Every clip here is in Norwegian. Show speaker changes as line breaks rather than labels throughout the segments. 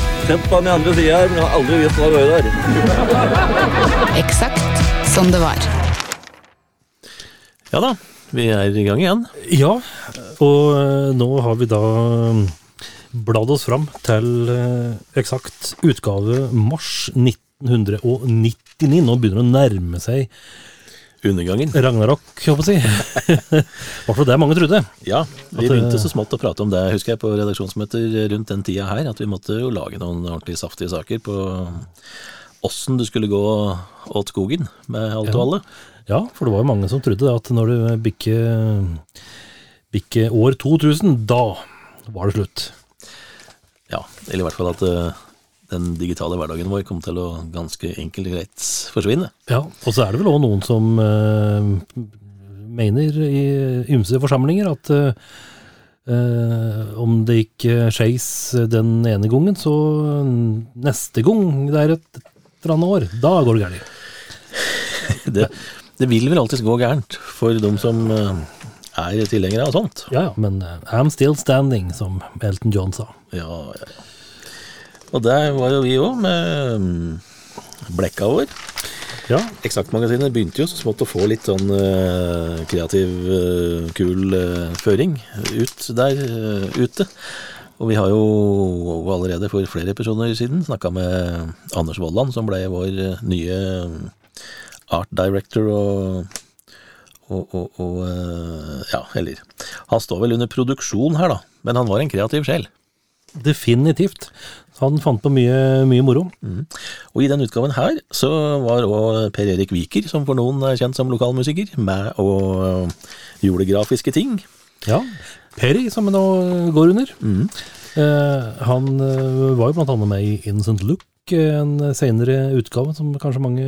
Sett på den andre sida her, men jeg har aldri visst hva det var der.
Eksakt som det var.
Ja da, vi er i gang igjen.
Ja, og eh, nå har vi da mm, bladd oss fram til eh, eksakt utgave mars 1999. Nå begynner det å nærme seg
Undergangen.
Ragnarok, håper jeg å si. Hvert fall det mange trodde.
Ja, vi
At,
begynte
eh,
så smått å prate om det, husker jeg, på redaksjonsmøter rundt den tida her, at vi måtte jo lage noen ordentlig saftige saker på åssen du skulle gå åt skogen med alt og alle.
Ja, for det var jo mange som trodde det, at når du bikker bikke år 2000, da var det slutt.
Ja, eller i hvert fall at eh, den digitale hverdagen vår kommer til å ganske enkelt og greit forsvinne.
Ja, og så er det vel òg noen som eh, mener i ymse forsamlinger at eh, om det ikke skeis den ene gangen, så neste gang det er et, eller annet år, da går det galt.
Det, det vil vel alltids gå gærent for de som eh, er tilhengere av sånt.
Ja, ja, men eh, I'm still standing, som Elton John sa.
Ja, ja, ja. Og der var jo vi òg, med blekka vår.
Ja,
Eksaktmagasinet begynte jo så smått å få litt sånn uh, kreativ, uh, kul uh, føring ut der ute. Og vi har jo allerede for flere episoder siden snakka med Anders Vollan, som ble vår nye art director og og, og, og ja, eller Han står vel under produksjon her, da, men han var en kreativ sjel.
definitivt. Han fant på mye, mye moro.
Og i den utgaven her så var òg Per Erik Viker, som for noen er kjent som lokalmusiker, med og gjorde grafiske ting.
Ja, Perry, som nå går under. Eh, han eh, var jo blant annet med i Innocent Look, eh, en senere utgave som kanskje mange,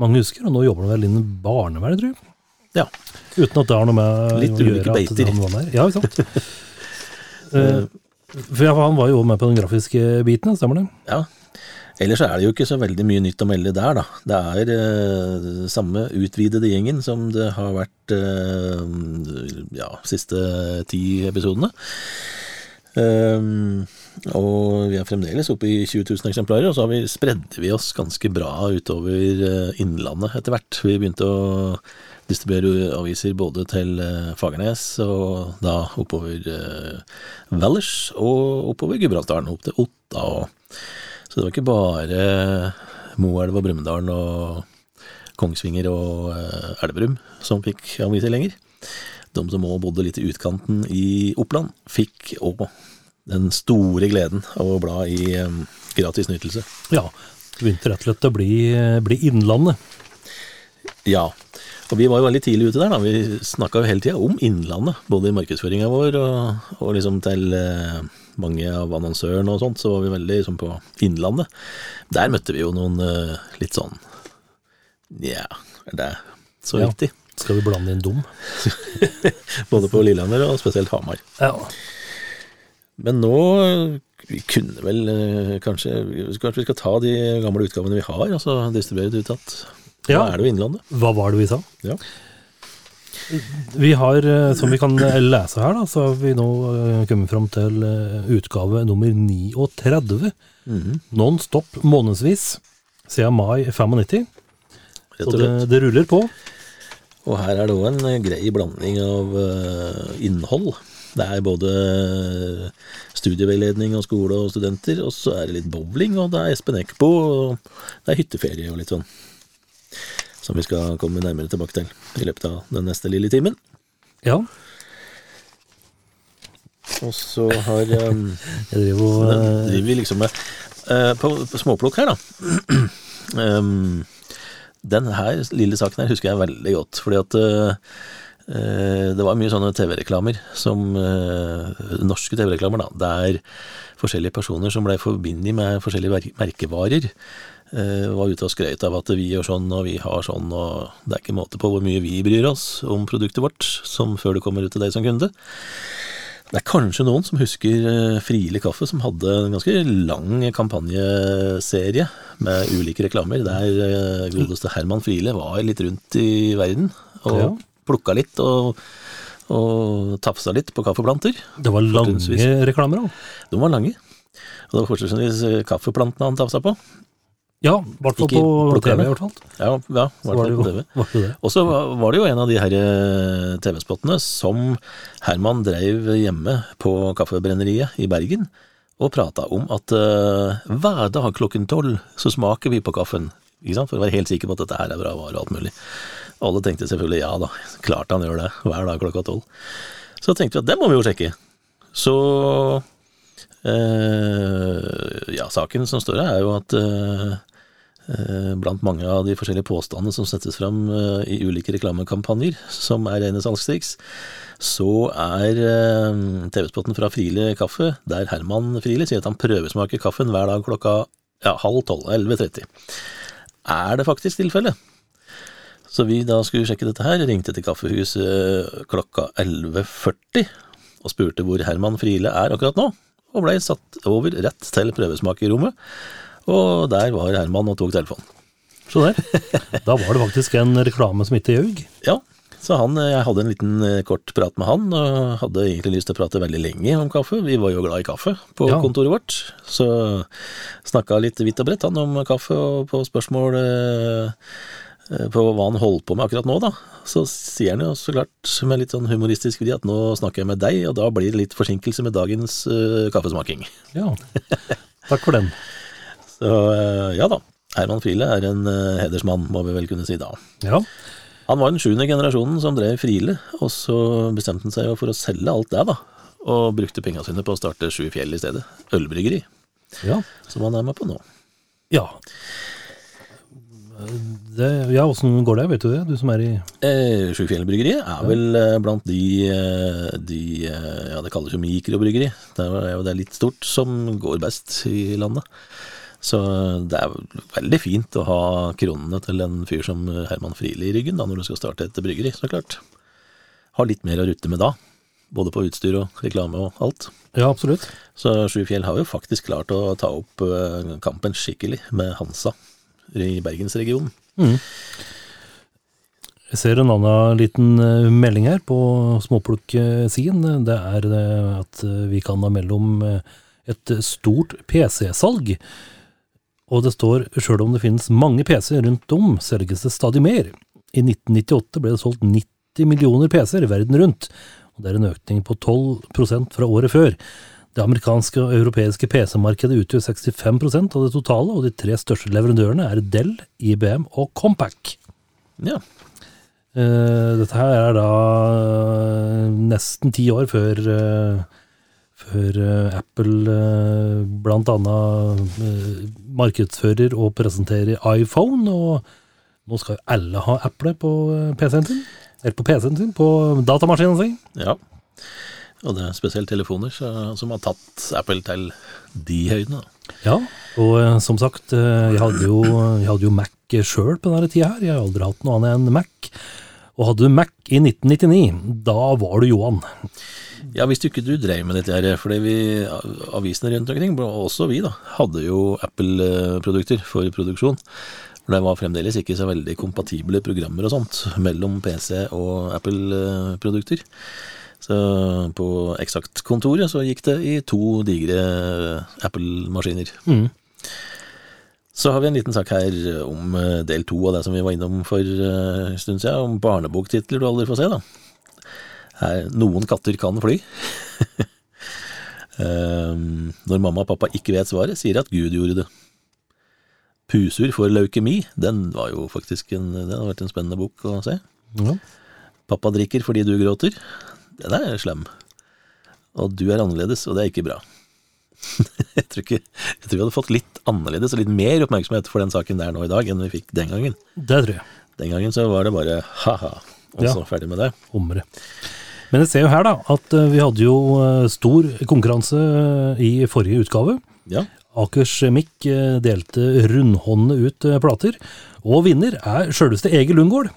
mange husker. Og nå jobber han vel innen barnevernet, tror jeg.
Ja.
Uten at det har noe med
Litt
å
ulike
Litt at
beiter.
Ja, ikke sant. For han var jo med på den grafiske biten, stemmer det?
ja. Ellers er det jo ikke så veldig mye nytt å melde der, da. Det er eh, samme utvidede gjengen som det har vært eh, ja, siste ti episodene. Um, og vi er fremdeles oppe i 20 000 eksemplarer, og så vi, spredde vi oss ganske bra utover eh, Innlandet etter hvert. Vi begynte å distribuere aviser både til eh, Fagernes og da oppover eh, Valdres og oppover Gudbrandsdalen, opp til Otta. Og, så det var ikke bare Moelv og Brumunddal og Kongsvinger og eh, Elverum som fikk aviser lenger. De som òg bodde litt i utkanten i Oppland, fikk òg den store gleden av å bla i eh, gratis nytelse.
Ja. Det begynte rett og slett å bli, bli Innlandet.
Ja, og vi var jo veldig tidlig ute der. da, Vi snakka jo hele tida om Innlandet, både i markedsføringa vår og, og liksom til eh, mange av annonsørene og sånt, så var vi veldig liksom på Innlandet. Der møtte vi jo noen eh, litt sånn Nja, er det så
Ja.
viktig?
Skal vi blande inn dum?
Både på Lillehammer og spesielt Hamar.
Ja.
Men nå vi kunne vel eh, kanskje Kanskje vi skal ta de gamle utgavene vi har, og så distribuere det ut at
Ja.
Da er det jo Innlandet.
Hva var det vi sa?
Ja.
Vi har, eh, som vi kan eh, lese her, da, så har vi nå eh, kommet fram til utgave nummer 39.
Mhm.
Non-stop månedsvis siden mai 95.
Rett
Og
og
det, det ruller på.
Og her er det òg en grei blanding av innhold. Det er både studieveiledning og skole og studenter, og så er det litt bowling, og det er Espen Eckbo, og det er hytteferie og litt sånn. Som vi skal komme nærmere tilbake til i løpet av den neste lille timen.
Ja,
Og så har um,
jeg driver og eh,
driver vi liksom med uh, på, på småplukk her, da. um, den her lille saken her husker jeg veldig godt, fordi at eh, det var mye sånne TV-reklamer som Norske TV-reklamer, da. Der forskjellige personer som ble forbundet med forskjellige merkevarer, var ute og skrøt av at vi gjør sånn og vi har sånn, og det er ikke måte på hvor mye vi bryr oss om produktet vårt, som før det kommer ut til deg som kunde. Det er kanskje noen som husker Frile Friele kaffe, som hadde en ganske lang kampanjeserie med ulike reklamer, der eh, godeste Herman Friele var litt rundt i verden og
Ja.
plukka litt og, og tafsa litt på kaffeplanter.
Det var lange reklamer òg.
De var lange. Og det var fortrinnsvis eh, kaffeplantene han tafsa på.
Ja, i hvert fall på. TV. i hvert fall.
Ja, ja i hvert fall på TV. Og så var det jo en av de her eh, TV-spottene som Herman dreiv hjemme på Kaffebrenneriet i Bergen, og prata om at uh, hver dag klokken tolv så smaker vi på kaffen. Ikke sant? For å være helt sikker på at dette her er bra vare og alt mulig. Alle tenkte selvfølgelig ja da, klart han gjør det, hver dag klokka tolv. Så tenkte vi at det må vi jo sjekke. Så uh, Ja, saken som står her, er jo at Eh, Blant mange av de forskjellige påstandene som settes fram eh, i ulike reklamekampanjer, som er rene salgstriks, så er eh, TV-spotten fra Friele kaffe, der Herman Friele sier at han prøvesmaker kaffen hver dag klokka ja, halv tolv, 11.30. Er det faktisk tilfellet? Så vi da skulle sjekke dette her, ringte til kaffehuset klokka 11.40 og spurte hvor Herman Friele er akkurat nå, og blei satt over rett til prøvesmakerrommet. Og der var Herman og tok telefonen.
Så der. Da var det faktisk en reklame som ikke gjøg?
Ja, så han, jeg hadde en liten eh, kort prat med han, og hadde egentlig lyst til å prate veldig lenge om kaffe. Vi var jo glad i kaffe på
Ja.
kontoret vårt, så snakka litt vidt og bredt han om kaffe, og på spørsmål eh, eh, på hva han holdt på med akkurat nå, da. Så sier han jo så klart med litt sånn humoristisk vri at nå snakker jeg med deg, og da blir det litt forsinkelse med dagens uh, kaffesmaking.
Ja. Takk for den.
Så eh, ja da, Herman Friele er en eh, hedersmann, må vi vel kunne si da.
Ja.
Han var den sjuende generasjonen som drev Friele, og så bestemte han seg for å selge alt det, da. Og brukte penga sine på å starte Sju Fjell i stedet. Ølbryggeri,
Ja.
som han er med på nå.
Ja. Det, ja, åssen går det, vet du det? Du som er i
Eh, Sju Fjell-bryggeriet er vel eh, blant de, eh, de Ja, det kalles jo mikrobryggeri. Det er jo det er litt stort som går best i landet. Så det er veldig fint å ha kronene til en fyr som Herman Friele i ryggen da, når du skal starte et bryggeri, så klart. Ha litt mer å rutte med da. Både på utstyr og reklame og alt.
Ja, absolutt.
Så Sju Fjell har jo faktisk klart å ta opp eh, kampen skikkelig med Hansa i bergensregionen.
Jeg ser en annen liten eh, melding her på småplukksiden. Det er eh, at vi kan ha mellom et stort PC-salg. Og det står sjøl om det finnes mange PC-er rundt om, selges det stadig mer. I 1998 ble det solgt 90 millioner PC-er verden rundt, og det er en økning på 12% fra året før. Det amerikanske og europeiske PC-markedet utgjør 65% av det totale, og de tre største leverandørene er Dell, IBM og Compaq.
Ja.
Eh, dette her er da eh, nesten ti år før, eh, før eh, Apple bl.a. blant annet eh, markedsfører og presenterer iPhone, og nå skal jo alle ha Apple på eh, PC-en sin, eller på PC-en sin, på datamaskinen sin.
Ja. Og det er spesielt telefoner som har tatt Apple til de høydene.
Ja, og eh, som sagt, eh, jeg hadde jo, jeg hadde jo Mac sjøl på denne tida her, jeg har aldri hatt noe annet enn Mac. Og hadde du Mac i 1999, da var du Johan.
Ja, hvis du ikke du drev med dette her, fordi vi, avisene rundt omkring, og også vi da, hadde jo Apple-produkter for produksjon. For det var fremdeles ikke så veldig kompatible programmer og sånt mellom PC og Apple-produkter. Så på Exakt-kontoret så gikk det i to digre Apple-maskiner.
Mm.
Så har vi en liten sak her om eh, del to av det som vi var innom for eh, en stund siden, om barneboktitler du aldri får se, da. Her, noen katter kan fly. Ehm, når mamma og pappa ikke vet svaret, sier at Gud gjorde det. Pusur for leukemi, den var jo faktisk en, det hadde vært en spennende bok å se.
Ja.
Pappa drikker fordi du gråter. Den er slem. Og du er annerledes, og det er ikke bra. jeg, tror ikke, jeg tror vi hadde fått litt annerledes og litt mer oppmerksomhet for den saken der nå i dag enn vi fikk den gangen.
Det tror jeg.
Den gangen så var det bare ha-ha, og
Ja.
så ferdig med det.
Omre. Men jeg ser jo her da, at eh, vi hadde jo eh, stor konkurranse eh, i forrige utgave
Ja,
Akers Mikk delte rundhåndene ut plater, og vinner er sjølveste Egil Lundgaard.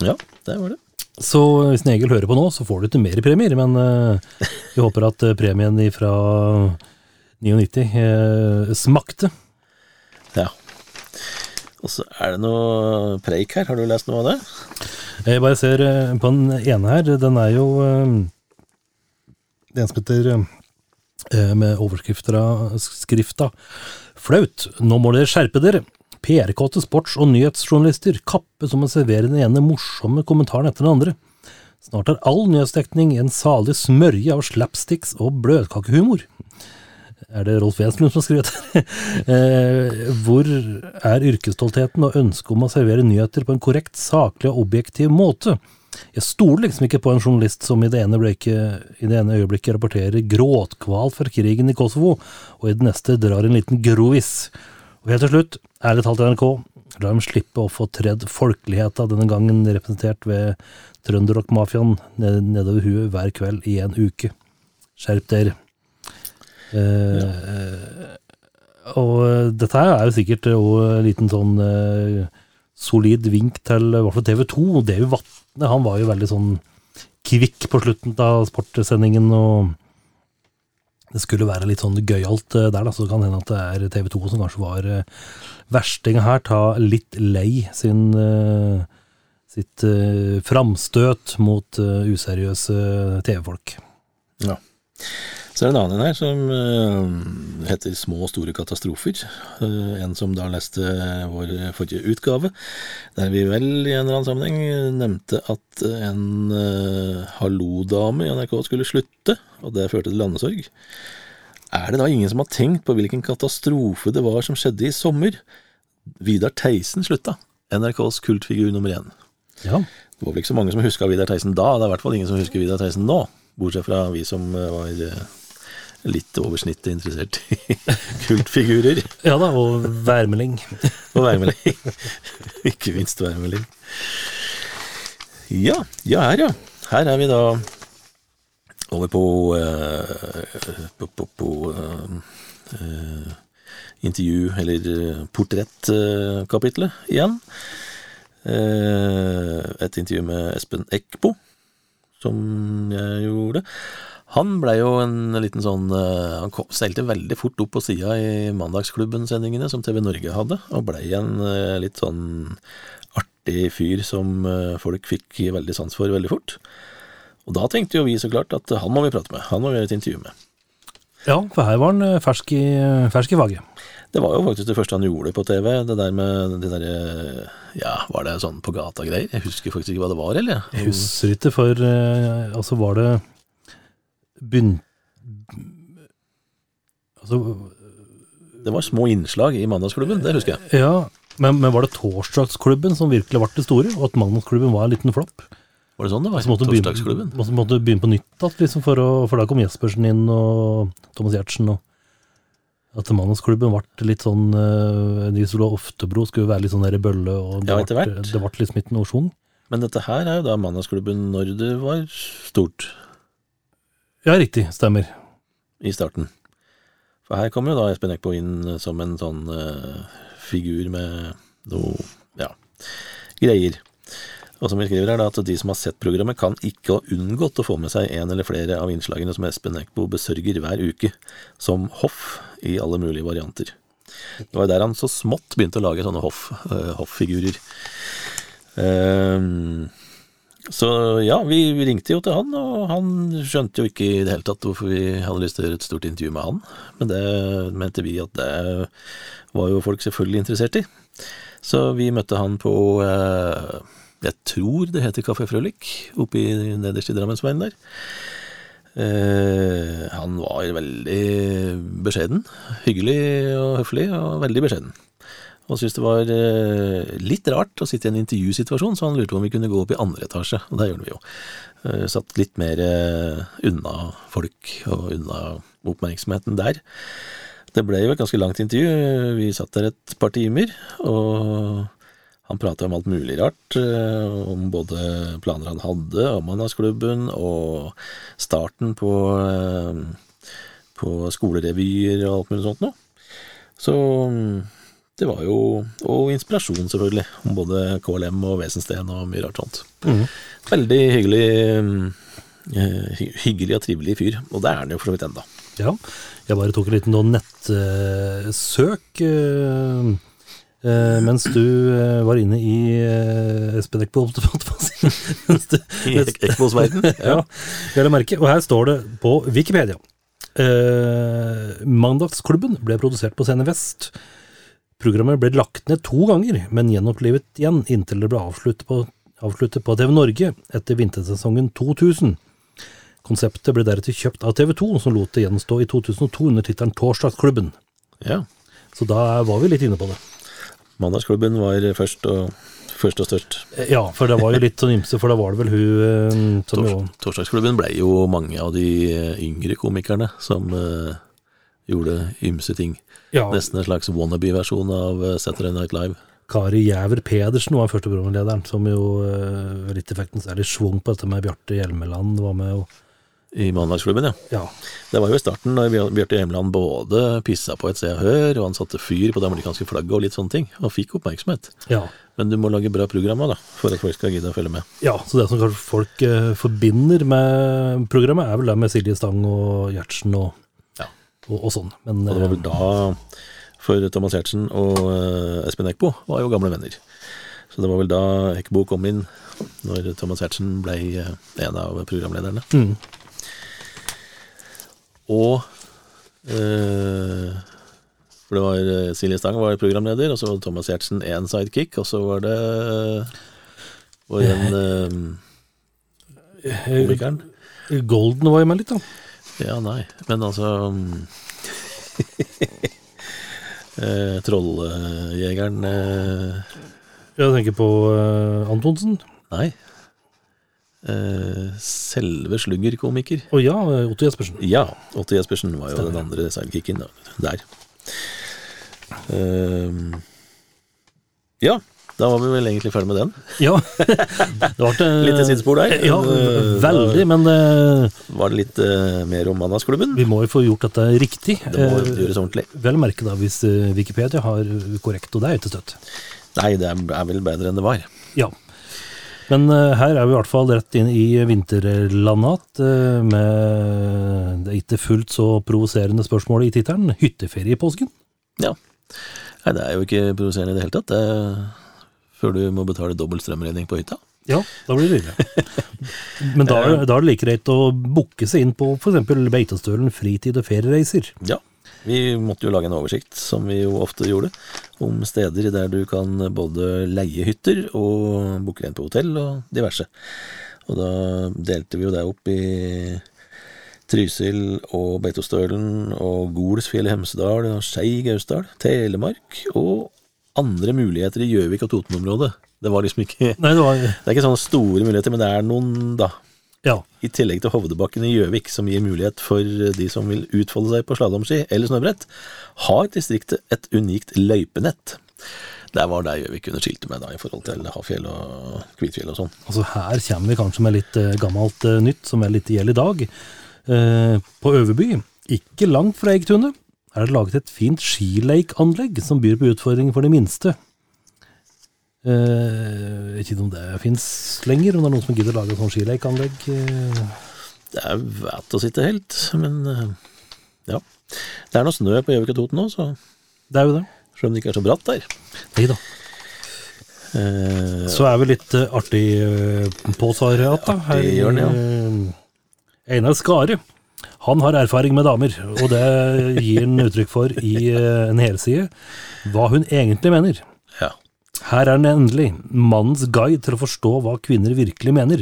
Ja, det var det.
Så hvis Egil hører på nå, så får du ikke mer premier, men vi håper at premien fra 99 eh, smakte.
Ja. Og så er det noe preik her. Har du lest noe av det?
Jeg bare ser eh, på den ene her, den er jo eh, Det en som heter med overskrifta skrifta Flaut, nå må dere skjerpe dere. PR-kåte sports- og nyhetsjournalister kapper som å servere den ene morsomme kommentaren etter den andre. Snart er all nyhetsdekning en salig smørje av slapsticks og bløtkakehumor. Er det Rolf Jenslund som har skrevet det? Eh, Hvor er yrkesstoltheten og ønsket om å servere nyheter på en korrekt, saklig og objektiv måte? Jeg stoler liksom ikke på en journalist som i det ene, øyeblikket, i det ene øyeblikket rapporterer gråtkval fra krigen i Kosovo, og i det neste drar en liten grovis. Og helt til slutt, ærlig talt NRK, la dem slippe å få tredd folkeligheta, denne gangen representert ved trønderrockmafiaen, ned, nedover huet hver kveld i en uke. Skjerp dere. Eh, og eh, dette her er jo sikkert òg en liten sånn eh, solid vink til i hvert fall TV 2. Og Davy Vatne han var jo veldig sånn kvikk på slutten av sportsendingen. og det skulle være litt sånn gøyalt eh, der, da, så det kan hende at det er TV 2 som kanskje var eh, verstinga her. Ta litt lei sin eh, sitt eh, framstøt mot eh, useriøse TV-folk.
Ja. Så er det en annen her som eh, heter Små og store katastrofer. Eh, en som da leste vår forrige utgave, der vi vel i en eller annen sammenheng nevnte at en hallo-dame i NRK skulle slutte, og det førte til landesorg. Er det da ingen som har tenkt på hvilken katastrofe det var som skjedde i sommer? Vidar Theisen slutta. NRKs kultfigur nummer én.
Ja.
Det var vel ikke så mange som huska Vidar Theisen da, det er i hvert fall ingen som husker Vidar Theisen nå. Bortsett fra vi som eh, var eh, litt over snittet interessert i kultfigurer.
ja da, og værmelding.
Og værmelding. ikke minst værmelding. Ja, ja her, ja. Her er vi da over på eh, på, på, på eh, eh, intervju, eller eh, portrettkapitlet igjen. Eh, et intervju med Espen Eckbo, som jeg gjorde. Han ble jo en liten sånn eh, Han kom, seilte veldig fort opp på sida i Mandagsklubben-sendingene som TV Norge hadde, og blei en eh, litt sånn artig fyr som eh, folk fikk veldig sans for veldig fort. Og da tenkte jo vi så klart at han må vi prate med, han må vi gjøre et intervju med.
Ja, for her var han fersk i, fersk i faget.
Det var jo faktisk det første han gjorde på TV, det der med det derre Ja, var det sånn på gata-greier? Jeg husker faktisk ikke hva det var, eller?
Jeg husker ikke, for altså var det bunn... Altså,
Det var små innslag i Mandagsklubben, det husker jeg.
ja, men, men var det Torsdagsklubben som virkelig ble det store, og at Mandagsklubben var en liten flopp?
Var det sånn det var?
Så måtte begynne,
Torsdagsklubben?
måtte, måtte begynne på nytt, igjen, liksom for, for da kom Jespersen inn, og Thomas Giertsen, og at mandagsklubben ble litt sånn uh, og Oftebro skulle være litt sånn der i bølle, og det,
Ja,
ble, det ble litt smitten og sjung.
Men dette her er jo da Mandagsklubben når det var stort
Ja, riktig, stemmer.
i starten. For her kommer jo da Espen Eckbo inn som en sånn uh, figur med noe ja, greier. Og som vi skriver her da, at de som har sett programmet kan ikke ha unngått å få med seg en eller flere av innslagene som Espen Eckbo besørger hver uke, som hoff i alle mulige varianter. Det var der han så smått begynte å lage sånne hoff, uh, hoff-figurer. Ehm, så ja, vi ringte jo til han, og han skjønte jo ikke i det hele tatt hvorfor vi hadde lyst til å gjøre et stort intervju med han. Men det mente vi at det var jo folk selvfølgelig interessert i. Så vi møtte han på eh, Jeg tror det heter Kafé Frølik, oppe nederst i Drammensveien der. Eh, han var veldig beskjeden. Hyggelig og høflig, og veldig beskjeden. Og syntes det var eh, litt rart å sitte i en intervjusituasjon, så han lurte på om vi kunne gå opp i andre etasje, og det gjorde vi jo. Eh, satt litt mer eh, unna folk og unna oppmerksomheten der. Det ble jo et ganske langt intervju, vi satt der et par timer, og han prata om alt mulig rart, om både planer han hadde, om Mandagsklubben, og starten på, på skolerevyer og alt mulig sånt noe. Så mm, det var jo Og inspirasjon, selvfølgelig. Om både KLM og Wesensten og mye rart sånt. Veldig hyggelig mm, eh, hy- Hyggelig og trivelig fyr. Og det er han jo for så vidt ennå.
Ja, jeg bare tok en liten sånn nettsøk eh, eh, mens du var inne i uh, Espen Eckbo, holdt jeg på å si.
I Eckbos verden.
ja, vel å merke. Og her står det på Wikipedia. Mandagsklubben ble produsert på Scene Vest. Programmet ble lagt ned to ganger, men gjenopplivet igjen inntil det ble avsluttet på, avsluttet på TV Norge etter vintersesongen 2000. Konseptet ble deretter kjøpt av TV 2, som lot det gjenstå i 2002 under tittelen Torsdagsklubben.
Ja.
Så da var vi litt inne på det.
Mandagsklubben var først og, først og størst.
Eh, Ja, for det var jo litt sånn ymse, for da var det vel hun eh, som jo
Tors, torsdagsklubben ble jo mange av de eh, yngre komikerne som gjorde ymse ting.
ja,
Nesten en slags wannabe-versjon av eh, Saturday Night Live.
Kari Jæver Pedersen var første programlederen, som jo eh, litt effekten særlig svung på dette med Bjarte Hjelmeland var med og
I Mandagsklubben, ja.
Ja.
Det var jo i starten da Bjar- Bjarte Hjelmeland både pissa på et Se og Hør, og han satte fyr på det amerikanske flagget og litt sånne ting, og fikk oppmerksomhet.
Ja.
Men du må lage bra programmer, da, for at folk skal gidde å følge med.
ja, så det som folk eh, forbinder med programmet, er vel det med Silje Stang og Gjertsen og. Og, og sånn. Men
Og det var
eh,
vel da, for Thomas Giertsen og eh, Espen Eckbo var jo gamle venner. Så det var vel da Eckbo kom inn, når Thomas Giertsen ble eh, en av programlederne.
mm,
Og eh, For det var eh, Silje Stang var programleder, og så var Thomas Giertsen én sidekick, og så var det var igjen eh, komikeren.
Golden var jo med litt, da.
Ja, nei, men altså mm, eh, Trolljegeren eh,
Jeg tenker på eh, Antonsen.
Nei. Eh, selve sluggerkomiker.
Å ja, Otto Jespersen.
Ja, Otto Jespersen var jo den andre sidekicken der. Ehm, ja, da var vi vel egentlig ferdig med den.
Ja.
Litt sidespor der.
Ja,
Eh,
veldig, men eh,
var det litt eh, mer om Mandagsklubben.
vi må jo få gjort dette riktig.
Det må gjøres ordentlig.
Vel merke da hvis Wikipedia har korrekt, og det er ikke støtt.
Nei, det er, vel bedre enn det var.
Ja. Men her er vi i hvert fall rett inn i vinterlandet med det ikke fullt så provoserende spørsmålet i tittelen 'Hytteferie i påsken'.
Ja. Nei, det er jo ikke provoserende i det hele tatt. Det før du må betale dobbel strømregning på hytta.
Ja, da blir det dyrere. Men da, da er det like greit å booke seg inn på f.eks. Beitostølen fritid- og feriereiser.
Ja. Vi måtte jo lage en oversikt, som vi jo ofte gjorde, om steder der du kan både leie hytter og booke inn på hotell og diverse. Og da delte vi jo det opp i Trysil og Beitostølen og Golsfjell i Hemsedal og Skei i Gausdal, Telemark og andre muligheter i Gjøvik og Toten-området. Det var liksom ikke
Nei, det var
Det er ikke sånne store muligheter, men det er noen, da.
Ja.
I tillegg til Hovdebakken i Gjøvik, som gir mulighet for de som vil utfolde seg på slalåmski eller snøbrett, har distriktet et unikt løypenett. Der var der Gjøvik kunne skilte med, da, i forhold til Hafjell og Kvitfjell og sånn.
Altså Her kommer vi kanskje med litt eh, gammelt uh, nytt, som er litt gjelder i dag. Uh, på Øverby, ikke langt fra Eggtunet, er det laget et fint skileikanlegg som byr på utfordringer for de minste. Uh, Jeg vet ikke om det fins lenger, om det er noen som gidder lage et sånt skilake-anlegg. Uh.
Det er vet å sitte helt, men uh, ja. Det er noe snø på Gjøvik og Toten nå, så
Det er jo det.
selv om det ikke er så bratt der.
Nei da. Så er vi litt artig uh, på, igjen, da.
Artig
Her, Einar Skare. Han har erfaring med damer, og det gir han uttrykk for i eh, en helside. Hva hun egentlig mener.
ja.
Her er den endelig. Mannens guide til å forstå hva kvinner virkelig mener.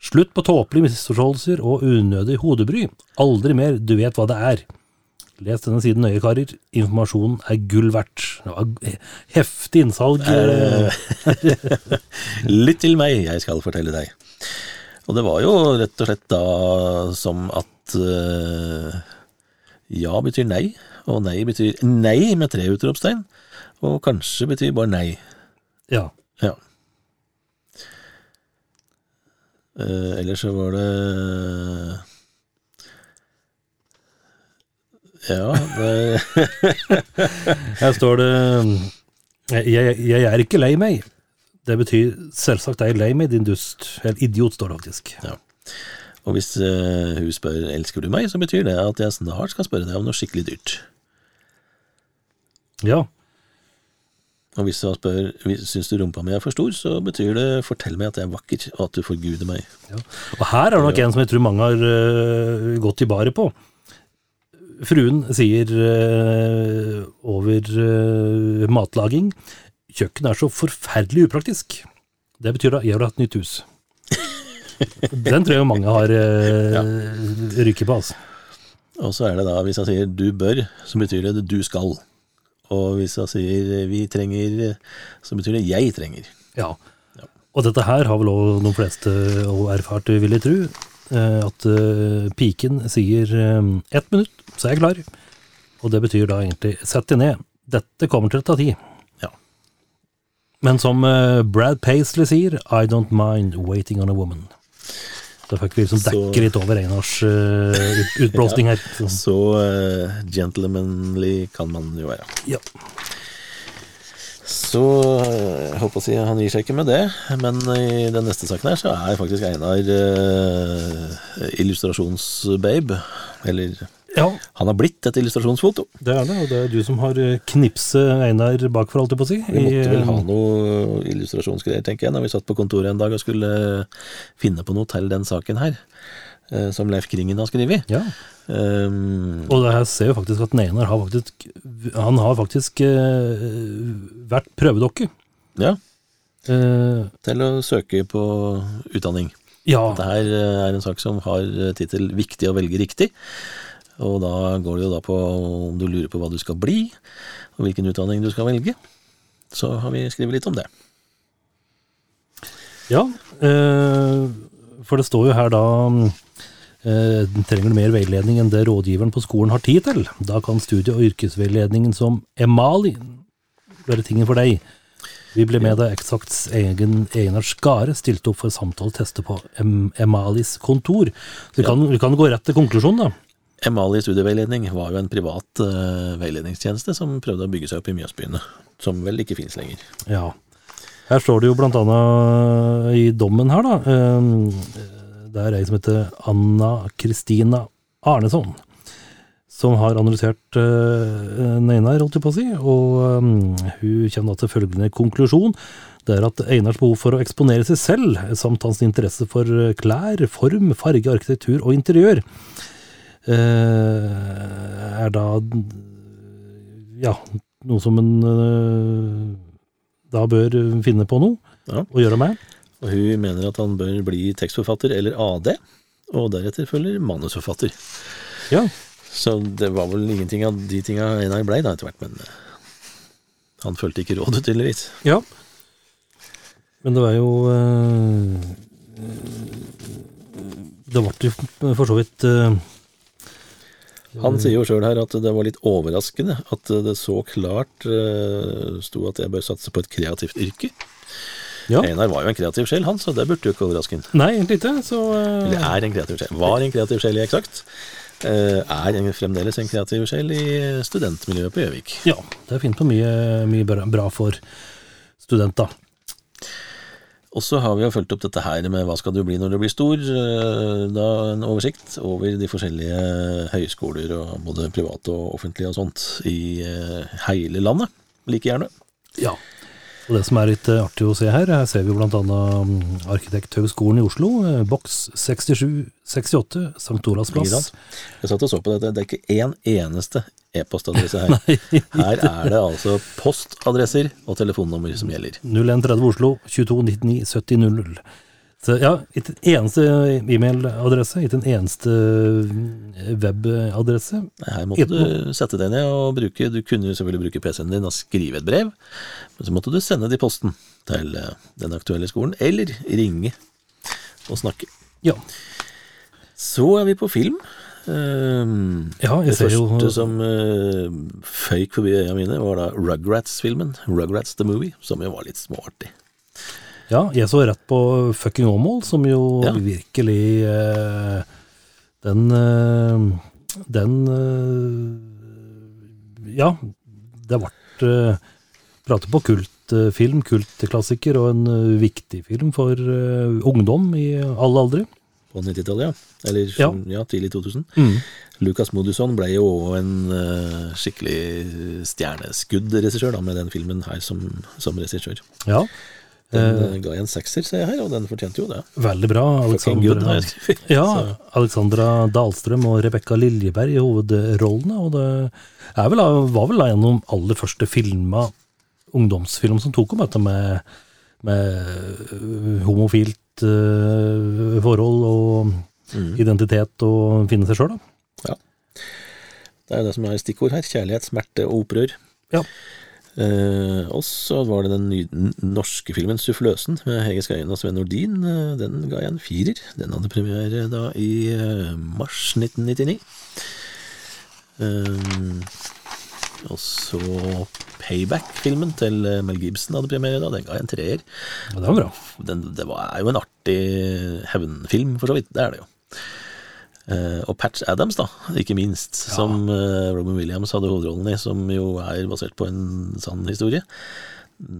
Slutt på tåpelige misforståelser og unødig hodebry. Aldri mer, du vet hva det er. Les denne siden nøye, karer. Informasjonen er gull verdt. Det var heftig innsalg. eh,
Lytt til meg, jeg skal fortelle deg. Og det var jo rett og slett da som at eh, ja betyr nei, og nei betyr nei med tre utropstegn, og kanskje betyr bare nei.
Ja.
Ja. Uh, ellers så var det Ja, det,
Her står det jeg, jeg er ikke lei meg. Det betyr selvsagt er jeg lei meg, din dust. Eller idiot, står det faktisk.
ja. Og hvis eh, hun spør 'elsker du meg', så betyr det at jeg snart skal spørre deg om noe skikkelig dyrt.
Ja.
Og hvis hun spør 'syns du rumpa mi er for stor', så betyr det 'fortell meg at jeg er vakker, og at du forguder meg'.
Og her er det nok en som jeg tror mange har uh, gått i baret på. Fruen sier uh, over uh, matlaging Kjøkkenet er så forferdelig upraktisk. Det betyr da jeg har hatt nytt hus. Den tror jeg mange har øh, ryket på, altså.
Og så er det da, hvis han sier 'du bør', så betyr det 'du skal'. Og hvis han sier 'vi trenger', så betyr det 'jeg trenger'.
Ja. Og dette her har vel òg de fleste erfart, vil jeg tro. eh, At eh, piken sier eh, ett minutt, så er jeg klar. Og det betyr da egentlig sett deg ned. Dette kommer til å ta tid.
Ja.
Men som eh, Brad Paisley sier, I don't mind waiting on a woman. Da fikk vi liksom dekke litt over Einars uh, utblåsning her. Så,
Så uh, gentlemanly kan man jo være.
ja.
Så eh, jeg håper å si han gir seg ikke med det, men i den neste saken her så er faktisk Einar uh, illustrasjonsbabe. Eller
ja,
han har blitt et illustrasjonsfoto.
det er det. Og det er du som har eh, knipset Einar bakfor, holdt jeg på å si.
Vi måtte vel ha
eh,
noe illustrasjonsgreier, tenker jeg, når vi satt på kontoret en dag og skulle finne på noe til den saken her. eh, Som Leif Kringen har skrevet.
Ja.
Um,
Og det her ser jo faktisk at Einar har faktisk Han har faktisk uh, vært prøvedokke.
ja,
Uh,
til å søke på utdanning.
ja,
Dette eh, er en sak som har tittel 'Viktig å velge riktig'. Og da går det jo da på om du lurer på hva du skal bli, og hvilken utdanning du skal velge. Så har vi skrevet litt om det.
ja. eh, for det står jo her da eh, Trenger du mer veiledning enn det rådgiveren på skolen har tid til? Da kan studie- og yrkesveiledningen som Emali være tingen for deg. Vi ble med da Exacts egen Einar Skare stilte opp for samtale og teste på em Emalis kontor. Så vi kan, vi kan gå rett til konklusjonen, da.
Emali studieveiledning var jo en privat uh, veiledningstjeneste som prøvde å bygge seg opp i Mjøsbyene, som vel ikke finnes lenger.
Ja. Her står det jo blant annet i dommen her, da. Um, Det er ei som heter Anna Kristina Arneson. Som har analysert uh, Einar, holdt jeg på å si. Og um, hun kommer da til følgende konklusjon. Det er at Einars behov for å eksponere seg selv, samt hans interesse for klær, form, farge, arkitektur og interiør, er da ja, noe som en eh, da bør finne på noe
Ja.
å gjøre med.
Og hun mener at han bør bli tekstforfatter eller AD, og deretter følger manusforfatter.
Ja,
Så det var vel ingenting av de tinga Einar blei da etter hvert, men eh, han fulgte ikke rådet, tydeligvis.
ja. Men det var jo eh, Det ble jo for så vidt eh,
Han sier jo sjøl her at det var litt overraskende at det så klart uh, sto at jeg bør satse på et kreativt yrke.
Ja.
Einar var jo en kreativ sjel, han, så det burde jo ikke overraske ham.
Nei, egentlig ikke. Så uh...
Eller er en kreativ sjel. Var en kreativ sjel i Eksakt. Uh, er en, fremdeles en kreativ sjel i studentmiljøet på Gjøvik.
ja, det er fint på mye, mye bra, for studenter.
Og så har vi jo fulgt opp dette her med hva skal du bli når du blir stor. eh, Da en oversikt over de forskjellige høyskoler, og både private og offentlige og sånt, i eh, hele landet. Like gjerne.
Ja. Og det som er litt eh, artig å se her, her ser vi bl.a. mm, Arkitekthøgskolen i Oslo, eh, boks 6768, St. Olavs plass.
Jeg satt og så på dette, det er ikke én eneste e-postadresse her. Her er det altså postadresser og telefonnummer som gjelder.
0130 Oslo 2299 7000. Så ja, ikke en eneste e-mailadresse, ikke en eneste mm, webadresse.
Her måtte du sette deg ned og bruke Du kunne jo selvfølgelig bruke PC-en din og skrive et brev, men så måtte du sende det i posten til eh, den aktuelle skolen, eller ringe og snakke.
Ja,
Så er vi på film. Ehm,
ja jeg
det
ser jo
første som uh, føyk forbi øya mine, var da Rugrats-filmen. Rugrats the Movie, som jo var litt småartig.
Ja, jeg så rett på Fucking Åmål, som jo
Ja.
virkelig eh, Den eh, Den eh, ja, det ble uh, pratet på kultfilm, kultklassiker, og en eh, viktig film for eh, ungdom i alle aldre.
På 90-tallet, ja. Eller
Ja.
ja. tidlig 2000.
Mm.
Lucas Modusson ble jo også en uh, skikkelig stjerneskudd-regissør med den filmen her som, som regissør.
Ja,
Den
Eh.
eh, ga jeg en sekser, ser jeg her, og den fortjente jo det.
veldig bra.
Good,
Alexandra, ja, Alexandra Dahlstrøm og Rebekka Liljeberg i hovedrollene. Og det vel, var vel en av de aller første filma ungdomsfilm som tok om dette med, med øh, homofilt uh, forhold og
Mm.
identitet og finne seg sjøl, da.
det er jo det som er stikkord her. Kjærlighet, smerte og opprør.
Ja.
Eh, og så var det den nye, norske filmen 'Suffløsen' med Hege Skøyen og Sven Nordin. Eh, den ga jeg en firer. Den hadde premiere da i eh, mars 1999. Eh, og så Payback-filmen til eh, Mel Gibson hadde premiere da. Den ga jeg en treer.
Ja, det var bra.
Den, det var, er jo en artig hevnfilm, for så vidt. Det er det jo. Eh, og Patch Adams, da, ikke minst, som eh, Robin Williams hadde hovedrollen i, som jo er basert på en sann historie.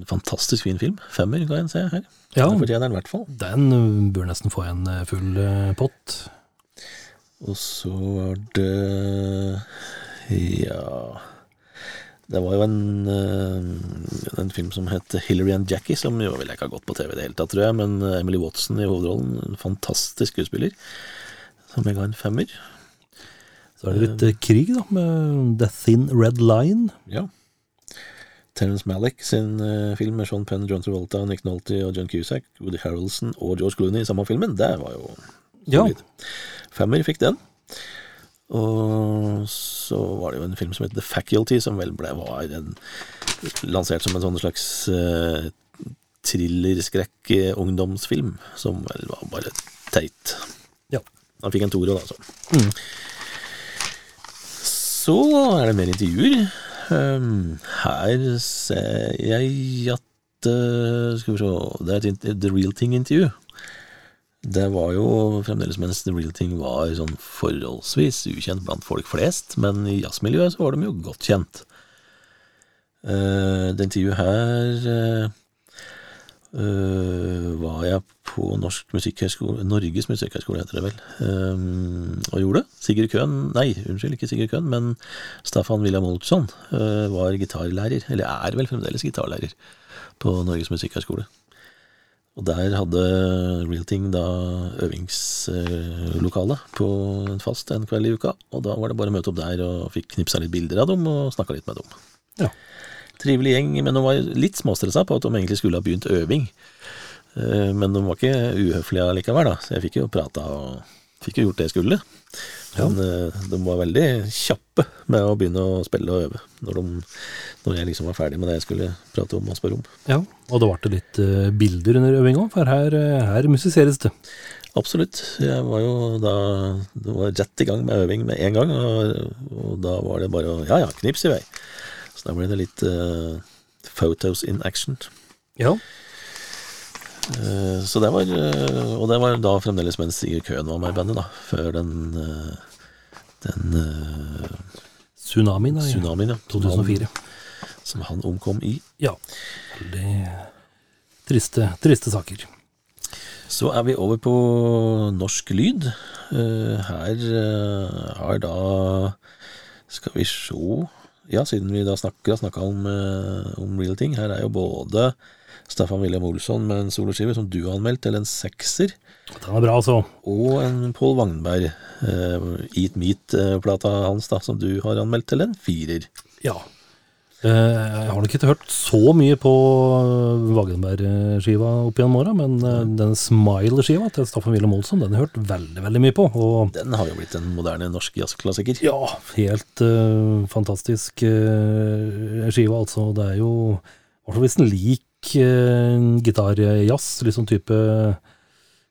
Fantastisk fin film. Femmer kan jeg se her.
Ja,
den fortjener den i hvert fall.
den øh, bør nesten få en full pott.
Og så var det Ja Det var jo en, eh, en film som het Hillary and Jackie, som jo ville ikke ha gått på TV i det hele tatt, tror jeg. Men eh, Emily Watson i hovedrollen, en fantastisk skuespiller, som jeg ga en femmer.
Så er det litt øh, krig, da, med The Thin Red Line.
Ja. Terence Malick sin eh, film med Sean Penn, John Travolta, Nick Nolte og John Cusack, Woody Harrelson og George Clooney i samme filmen, det var jo
Ja.
solid. Femmer fikk den. Og så var det jo en film som het The Faculty, som vel ble, var en, lansert som en sånn slags uh, thriller-skrekk-ungdomsfilm, som vel var bare teit. Han fikk en toer, da, altså.
Mm.
Så er det mer intervjuer. Um, her ser jeg at uh, Skal vi se Det er et The Real Thing-intervju. Det var jo fremdeles mens The Real Thing var sånn forholdsvis ukjent blant folk flest, men i jazzmiljøet så var de jo godt kjent. Uh, det intervjuet her uh, var jeg på Norsk Musikkhøgskole, Norges Musikkhøgskole heter det vel, um, og gjorde. Sigurd Køhn, nei, unnskyld, ikke Sigurd Køhn, men Staffan William Olsson uh, var gitarlærer, eller er vel fremdeles gitarlærer, på Norges Musikkhøgskole. Og der hadde Real Ting da øvingslokale på en fast en kveld i uka, og da var det bare å møte opp der og fikk knipsa litt bilder av dem og snakka litt med dem.
Ja.
Trivelig gjeng, men de var litt småstressa på at de egentlig skulle ha begynt øving. Eh, Men de var ikke uhøflige allikevel, da, så jeg fikk jo prata og fikk jo gjort det jeg skulle. Men ja. de var veldig kjappe med å begynne å spille og øve når, de, når jeg liksom var ferdig med det jeg skulle prate om og spørre om.
Ja, og det ble litt øh, bilder under øvinga, for her, her musiseres det.
Absolutt. Jeg var jo da det var rett i gang med øving med en gang, og, og da var det bare å ja ja, knips i vei. Så da ble det litt uh, photos in action.
Ja.
Eh, så det var eh, Og det var da fremdeles mens Sigurd Køhn var med i bandet, da. Før den eh, den
Tsunamien da,
tsunamien, ja.
2004.
Som han omkom i.
Ja. Veldig triste, triste saker.
Så er vi over på norsk lyd. Her har da Skal vi sjå Ja, siden vi da snakker, snakka om, om real ting. Her er jo både Staffan William Olsson med en soloskive som du har anmeldt til en sekser,
Den er bra, altså.
og en Pål Wagnberg, eh, Eat Meat-plata hans, da, som du har anmeldt til en firer.
Ja. Eh, Jeg har nok ikke hørt så mye på Wagenberg-skiva opp gjennom åra, men eh, den Smile-skiva til Staffan Wilhelm Olsson, den har jeg hørt veldig, veldig mye på.
Den har jo blitt en moderne norsk jazzklassiker.
ja, helt uh, fantastisk uh, skive, altså. Det er jo hvert fall hvis den lik uh, gitarjazz, litt sånn type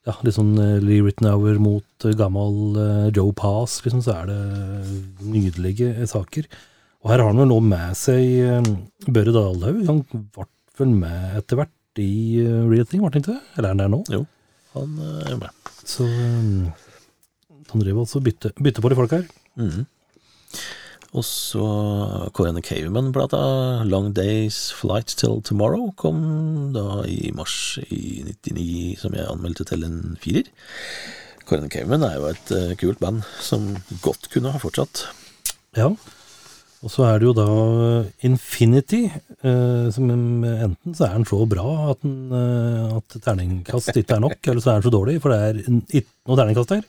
ja, litt sånn uh, Lee Rittenauer mot eh, gammel eh, Joe Pass, liksom, så er det nydelige saker. Og her har han vel nå med seg Børre Dalhaug. Han ble vel med etter hvert i Real Thing, ble han ikke det? Eller er han der nå?
Jo, han eh, er med.
Så han driver altså bytte, bytte på de folk her.
Mhm. Og så Coran Caveman-plata, Long Days Flight Till Tomorrow, kom da i mars i 99, som jeg anmeldte til en firer. Coran Caveman er jo et uh, kult band som godt kunne ha fortsatt.
Ja. Og så er det jo da Infinity, eh, som enten så er den så bra at, den, eh, at terningkast ikke er nok, eller så er den så dårlig, for det er ikke noe terningkast der.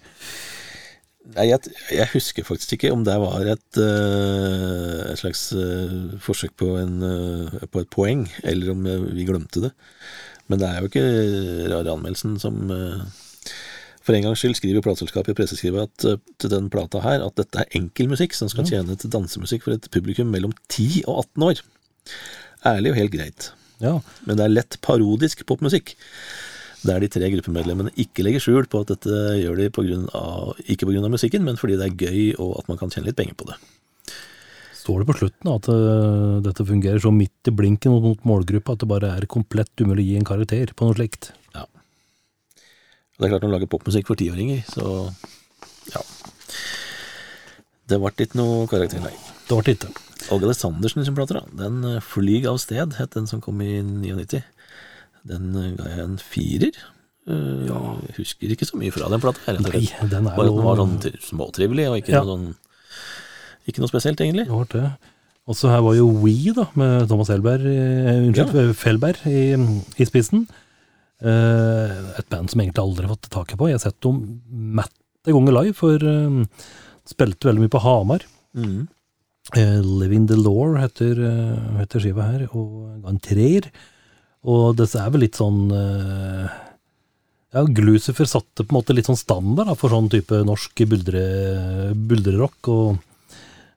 Jeg, jeg husker faktisk ikke om det var et, eh, et slags eh, forsøk på, en, eh, på et poeng, eller om vi glemte det. Men det er jo ikke rare anmeldelsen som For en gangs skyld skriver plateselskapet i presseskrivet at, til den plata her at dette er enkel musikk som skal tjene til dansemusikk for et publikum mellom 10 og 18 år. Ærlig og helt greit.
Ja,
Men det er lett parodisk popmusikk. Der de tre gruppemedlemmene ikke legger skjul på at dette gjør de på grunn av, ikke pga. musikken, men fordi det er gøy og at man kan tjene litt penger på det.
står det på slutten at eh, dette fungerer så midt i blinken mot, målgruppa at det bare er komplett umulig å gi en karakter på noe slikt. Ja.
Det er klart når du lager popmusikk for tiåringer, så ja. Det ble ikke noe karakter, nei.
Det ble ikke.
Åge Alessandersen sin prater da. Den eh, Flyg av sted, het den som kom i 99. Den eh, ga jeg en firer. Eh, Jeg husker ikke så mye fra den plata.
Nei, den er
Bare den var sånn tri- småtrivelig, og ikke
Ja.
noe sånn Ikke noe spesielt, egentlig.
Det var det. Og så her var jo We, da, med Thomas Elberg, eh, unnskyld, Felberg i, i spissen. Uh, et band som egentlig aldri har fått taket på. Jeg har sett dem matte ganger live, for uh, spilte veldig mye på Hamar.
Mm.
Uh, Living the Law heter, eh, heter skiva her, og ga en treer. Og det er vel litt sånn eh, Ja, Glucifer satte på en måte litt sånn standard da, for sånn type norsk buldre, buldrerock. Og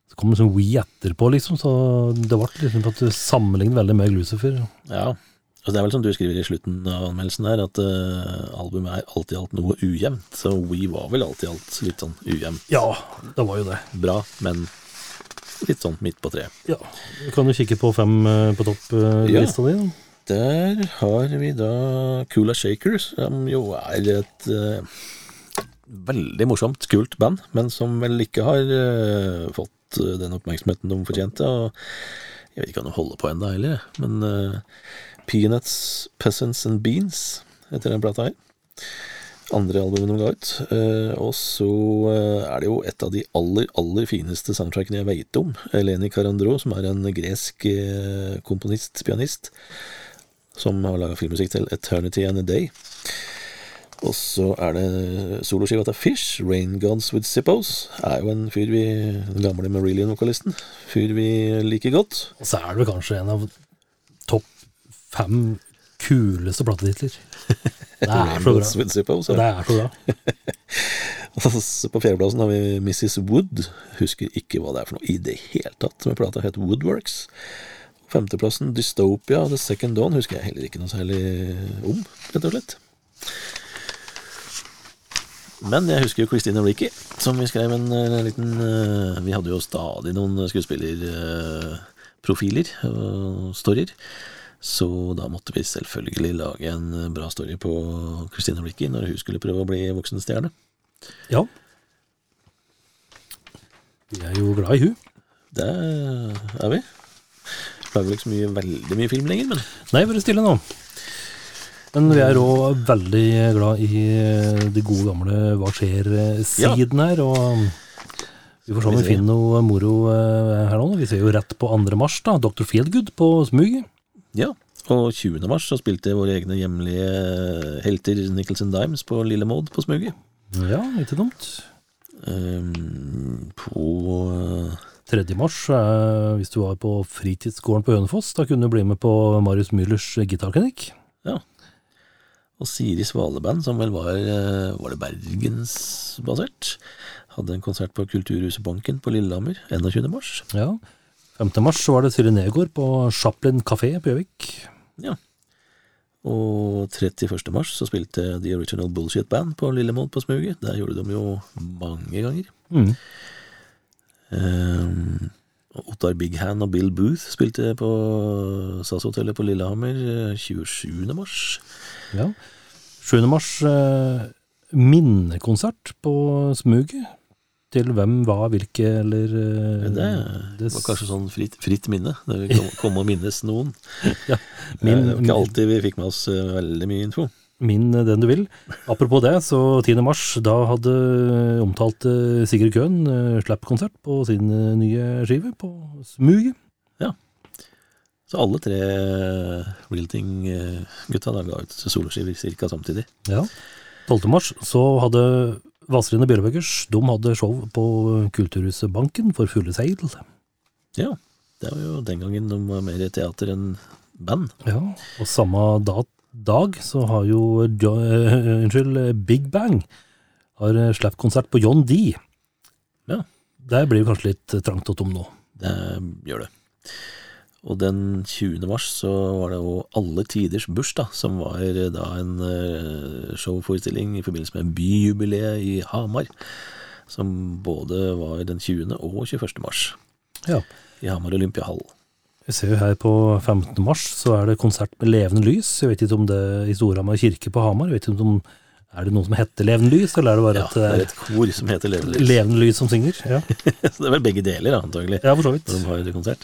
så kom det sånn We etterpå, liksom, så det ble liksom at du sammenlignet veldig med Glucifer.
Ja. Og det er vel som du skriver i slutten av anmeldelsen her, at uh, albumet er alltid alt noe ujevnt. Så We var vel alltid alt litt sånn ujevnt.
Ja, det var jo det.
Bra, men litt sånn midt på treet.
Ja, Du kan jo kikke på fem eh, på topp-lista di.
Der har vi da Kula Shakers, som jo er et eh, veldig morsomt, kult band, men som vel ikke har eh, fått eh, den oppmerksomheten de fortjente. Og jeg vet ikke om de holder på ennå heller, men eh, Peanuts, Peasants and Beans heter den plata her. Andre albumet de ga ut. Eh, og så eh, er det jo et av de aller, aller fineste soundtrackene jeg veit om. Eleni Carandro, som er en gresk komponist, pianist som har laga filmmusikk til Eternity and a Day. Og så er det soloskiva til Fish, Rain Gods with Zippos. Er jo en fyr vi Den gamle Marillion-vokalisten. Fyr vi liker godt.
Og så er det kanskje en av topp fem kuleste plattetitler. Det er så bra.
With Zippos.
Det er så bra.
Og så på fjerdeplassen har vi Mrs. Wood. Husker ikke hva det er for noe i det hele tatt. Med plata het Woodworks. Femteplassen Dystopia, The Second Dawn, husker jeg heller ikke noe særlig om, rett og slett. Men jeg husker jo Christine Ricky, som vi skrev en en liten eh, Vi hadde jo stadig noen skuespillerprofiler og storyer. Så da måtte vi selvfølgelig lage en eh, bra story på Christine Ricky når hun skulle prøve å bli voksenstjerne.
Ja. Vi er jo glad i hun.
Det er vi. Lager vel ikke så mye, veldig mye film lenger, men
Nei, bare stille nå. Men vi er òg veldig glad i de gode gamle Hva skjer-siden her. Og vi får se om vi
Vi
finner noe moro eh, her nå. Vi ser jo rett på 2. mars, da. Dr. Feelgood på Smug.
ja. Og 20. mars så spilte våre egne hjemlige helter Nicholson Dimes på Lille Maud på Smuget.
Ja, ikke dumt.
Um, på
3. mars, eh, hvis du var på fritidsgården på Hønefoss, da kunne du bli med på Marius Müllers gitarklinikk.
Og Siri Svaleband, som vel var, eh, var det bergensbasert, hadde en konsert på Kulturhuset Banken på Lillehammer 21. mars.
Ja. 5. mars var det Siri Negård på Chaplin kafé på Gjøvik. Ja.
Og 31. mars så spilte The Original Bullshit Band på Lillemold på Smuget. Der gjorde de jo mange ganger.
Mm.
Ehm, Ottar Big Hand og Bill Booth spilte på SAS-hotellet på Lillehammer eh, 27. mars.
Ja. 7. mars, eh, minnekonsert på Smuget. til hvem, hva, hvilke, eller eh,
Det
det
var kanskje sånn fritt, fritt minne. Det vi kom, kom å minnes noen.
Ja,
Min,
min-
det var ikke alltid vi fikk med oss eh, veldig mye info.
Min eh, den du vil. Apropos det, så 10. mars, da hadde omtalte Sigurd Køhn eh, slapp-konsert på sin eh, nye skive på Smuget.
Så alle tre Realting-gutta ga ut soloskiver ca. samtidig.
Ja. 12. mars så hadde Vazelina Bjørnebøkers de hadde show på Kulturhuset Banken for fulle seil.
Ja, det var jo den gangen de var mer teater enn band.
Ja, og samme da, dag så har jo jo, uh, unnskyld, Big Bang har eh, slapp-konsert på John D.
Ja.
Der blir det kanskje litt trangt og tom nå.
Det gjør det. Og den 20. mars så var det jo Alle tiders bursdag, som var da en eh, showforestilling i forbindelse med byjubileet i Hamar. Som både var den 20. og 21. mars
Ja.
i Hamar Olympiahall.
Vi ser jo her på 15. mars så er det konsert med Levende Lys. Jeg vet ikke om det er i Storhamar kirke på Hamar. Jeg vet ikke om Er det noen som heter Levende Lys, eller er det bare
Ja,
et,
det
det
er et kor som heter Levende Lys.
Levende Lys som synger? Ja,
Så det er vel begge deler, antagelig.
ja for så vidt.
når de har en konsert.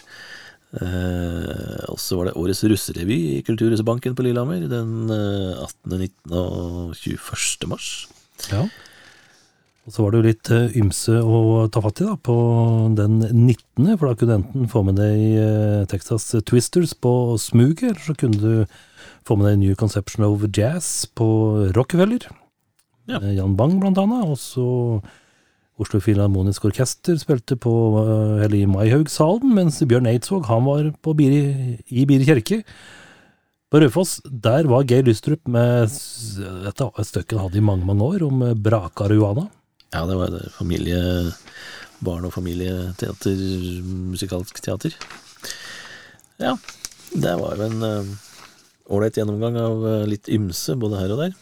Eh, og så var det årets russerevy i Kulturhuset Banken på Lillehammer den eh, 18., 19. og 21. mars.
Ja. Og så var det jo litt eh, ymse å ta fatt i da, på den 19., for da kunne du enten få med deg eh, Texas Twisters på smuget, eller så kunne du få med deg New Conception of Jazz på Rockefeller.
Ja.
Eh, Jan Bang blant annet, og så Oslo Filharmonisk Orkester spilte på, eller i Maihaugsalen, mens Bjørn Eidsvåg han var på Biri, i Biri kirke. På Raufoss, der var Geir Lystrup med Dette et stykke han hadde i mange, mange år, om Brakaruana.
Ja, det var det familie, barn- og familieteater, musikalsk teater. Ja, det var jo en eh, ålreit gjennomgang av eh, litt ymse, både her og der.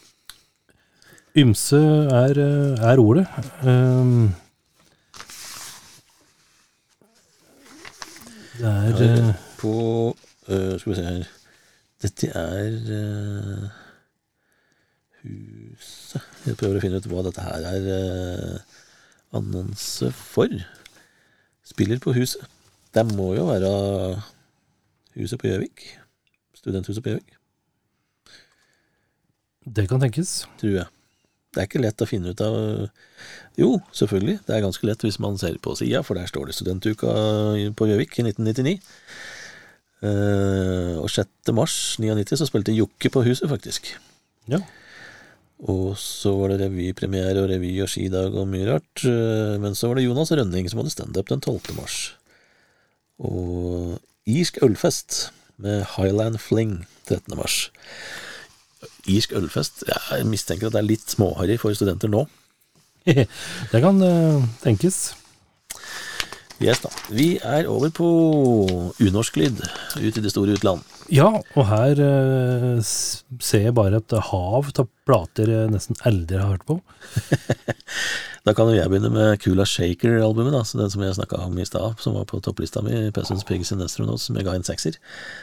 Ymse er, eh, er ordet. Um, det er ja,
På uh, Skal vi se her Dette er uh, Huset Jeg prøver å finne ut hva dette her er eh, annonse for. Spiller på Huset. Det må jo være Huset på Gjøvik. Studenthuset på Gjøvik,
Det kan tenkes.
tror jeg. Det er ikke lett å finne ut av Jo, selvfølgelig. Det er ganske lett hvis man ser på sida, for der står det Studentuka på Gjøvik i 1999. Uh, og 6. mars 99 så spilte Jokke på Huset, faktisk.
Ja.
Og så var det revypremiere og revy og skidag og mye rart. Eh, Men så var det Jonas Rønning som hadde standup den 12. mars. Og Irsk ølfest med Highland Fling 13. mars. Irsk ølfest Jeg mistenker at det er litt småharry for studenter nå.
det kan eh, tenkes.
Yes da. Vi er over på unorsklyd ut i det store utland.
Ja, og her eh, ser jeg bare et hav av plater jeg nesten aldri har hørt på.
Da kan jo jeg begynne med Kula Shaker-albumet, da, så den som jeg snakka om i stad, som var på topplista mi, Peasants, Pigs and Astronauts, som jeg ga en sekser.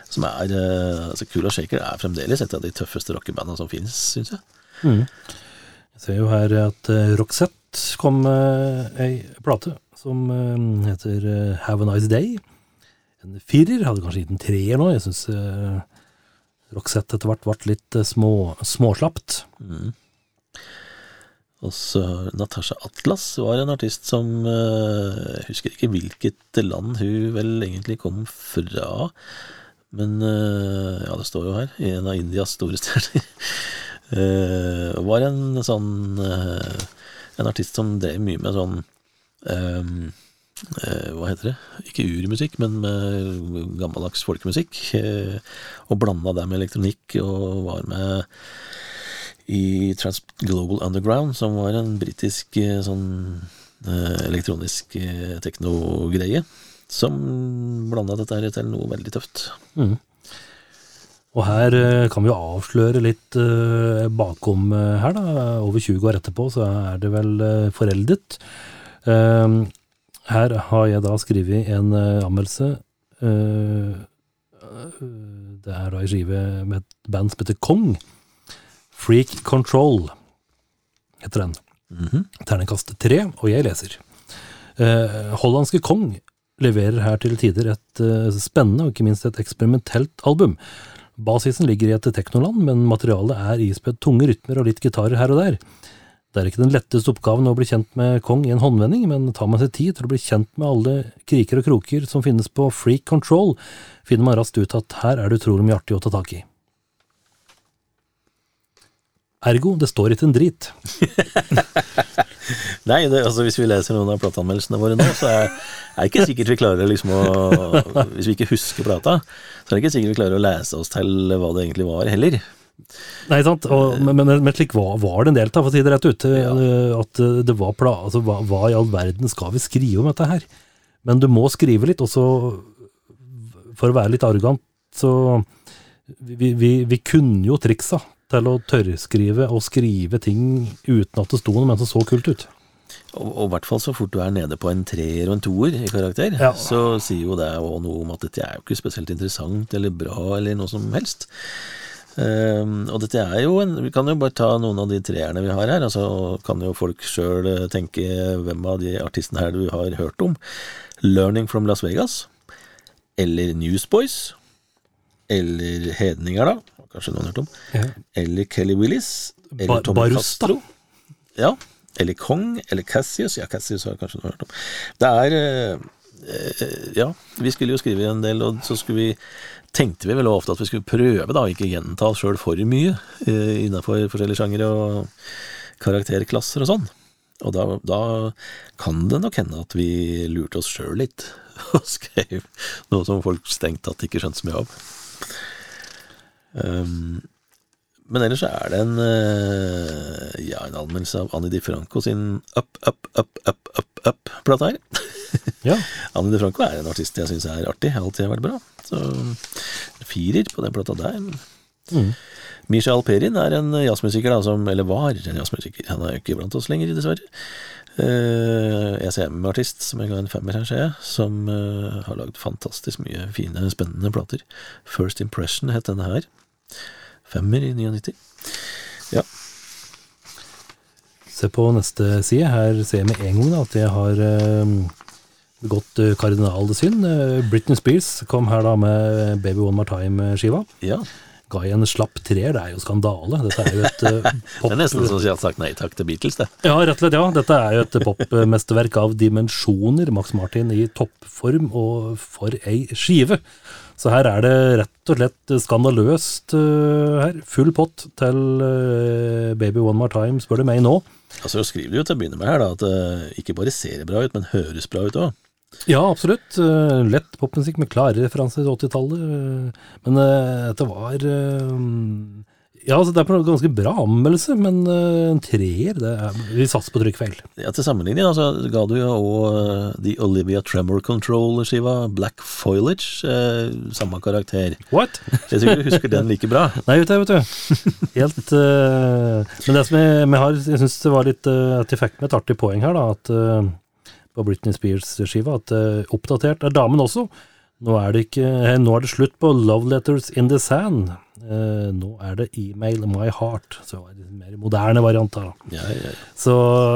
Som er eh, altså Kula Shaker er fremdeles et av de tøffeste rockebandene som finnes, syns jeg.
Jeg ser jo her at eh, Roxette kom med ei plate som eh, heter eh, Have a Nice Day. En firer, hadde kanskje gitt en treer nå. Jeg syns uh, Roxette etter hvert ble litt uh, små, småslapt.
Og så Natasha Atlas var en artist som uh, Jeg husker ikke hvilket land hun vel egentlig kom fra. Men uh, ja, det står jo her. En av Indias store stjerner. uh, var en sånn eh, En artist som drev mye med sånn eh, eh, Hva heter det? Ikke urmusikk, men med gammeldags folkemusikk. eh, og blanda det med elektronikk, og var med i Trans Global Underground, som var en britisk eh, sånn eh, elektronisk eh, teknogreie, som blanda dette her til noe veldig tøft.
Og her eh, kan vi jo avsløre litt eh, bakom eh, her, da. Over 20 år etterpå så er det vel eh, foreldet. Her har jeg da skrevet en eh, anmeldelse. Eh, det er da ei skive med et band som heter Kong. Freak Control heter den. Terningkast tre, og jeg leser. Eh, hollandske Kong leverer her til tider et spennende og ikke minst et eksperimentelt album. Basisen ligger i et teknoland, men materialet er ispedd tunge rytmer og litt gitarer her og der. Det er ikke den letteste oppgaven å bli kjent med Kong i en håndvending, men tar man seg tid til å bli kjent med alle kriker og kroker som finnes på Freak Control, finner man raskt ut at her er det utrolig mye artig å ta tak i. Ergo, det står ikke en drit.
Nei, det, altså hvis vi leser noen av plateanmeldelsene våre nå, så er det ikke sikkert vi klarer liksom å Hvis vi ikke husker plata, så er det ikke sikkert vi klarer å lese oss til hva det egentlig var, heller.
Nei, sant, og, men, men, men slik var, var det en del av, for å si det rett ut. Ja. At eh, det var pla... Altså, hva, hva i all verden skal vi skrive om dette her? Men du må skrive litt, og så For å være litt arrogant, så Vi, vi, vi kunne jo triksa til å tørrskrive og skrive ting uten at det sto noe, men som så kult ut.
Og i hvert fall så fort du er nede på en treer og en toer i karakter,
Ja.
så sier jo det noe om at dette er jo ikke spesielt interessant eller bra eller noe som helst. Ehm, og dette er jo en Vi kan jo bare ta noen av de treerne vi har her, altså kan jo folk sjøl tenke hvem av de artistene her du har hørt om. Learning from Las Vegas, eller Newsboys, eller Hedninger, da, kanskje noen har hørt om,
Ja.
eller Kelly Willis, eller
Ba-
Tommy
Barusta.
Castro. Ja, eller Kong, eller Cassius. Ja, Cassius har kanskje noen hørt om. Det er eh, eh, Ja, vi skulle jo skrive en del, og så skulle vi tenkte vi vel ofte at vi skulle prøve, da, ikke gjenta oss sjøl for mye uh, innafor forskjellige sjangere og karakterklasser og sånn. Og da, da kan det nok hende at vi lurte oss sjøl litt, og skrev noe som folk strengt tatt ikke skjønte så mye av. Um, men ellers er det en, eh, ja, en anmeldelse av Annie Di Franco sin Up, Up, Up, Up, Up, Up-plata her.
Ja.
Anne de Franco er en artist jeg syns er artig, alltid har vært bra. Så firer på den plata der.
Mm.
Misha Alperin er en jazzmusiker, da, som, eller var en jazzmusiker. Han er jo ikke blant oss lenger, dessverre. Uh, ECM-artist, som jeg ga en femmer her, ser jeg, som uh, har lagd fantastisk mye fine, spennende plater. First Impression het denne her. Femmer i 99. Ja.
Se på neste side. Her ser jeg med en gang at jeg har eh, uh, kardinalsynd. Uh, Britney Spears kom her da med Baby One More Time-skiva.
ja.
Ga igjen en slapp treer. Det er jo skandale. Dette er jo et pop...
Det er nesten som å si at sagt nei takk til Beatles, det.
Ja, rett og slett, ja. Dette er jo et popmesterverk av dimensjoner. Max Martin i toppform, og for ei skive. Så her er det rett og slett skandaløst uh, her. Full pott til uh, Baby One More Time, spør du meg nå.
Altså, så skriver du jo til å begynne med her da, at det ikke bare ser bra ut, men høres bra ut òg.
Ja, absolutt. Uh, lett popmusikk med klare referanser til 80-tallet. Uh, men uh, dette var Ja, altså, det er på en ganske bra anmeldelse, men en treer det er, Vi satser på trykkfeil.
Ja, til sammenligning altså, ga du jo òg The Olivia Tremor Control-skiva, Black Foilage eh, samme karakter.
What?
Jeg tror du husker den like bra.
Nei, vet du, vet du. Helt uh, Men det som jeg, jeg har Jeg syns det var litt uh, at jeg fikk med et artig poeng her, da. At uh, på Britney Spears-skiva at uh, oppdatert er damen også. Nå er det ikke eh, Nå er det slutt på Love Letters in the Sand. Eh, nå er det Email My Heart. Så det var en mer moderne variant. da.
Ja, ja, ja.
Så,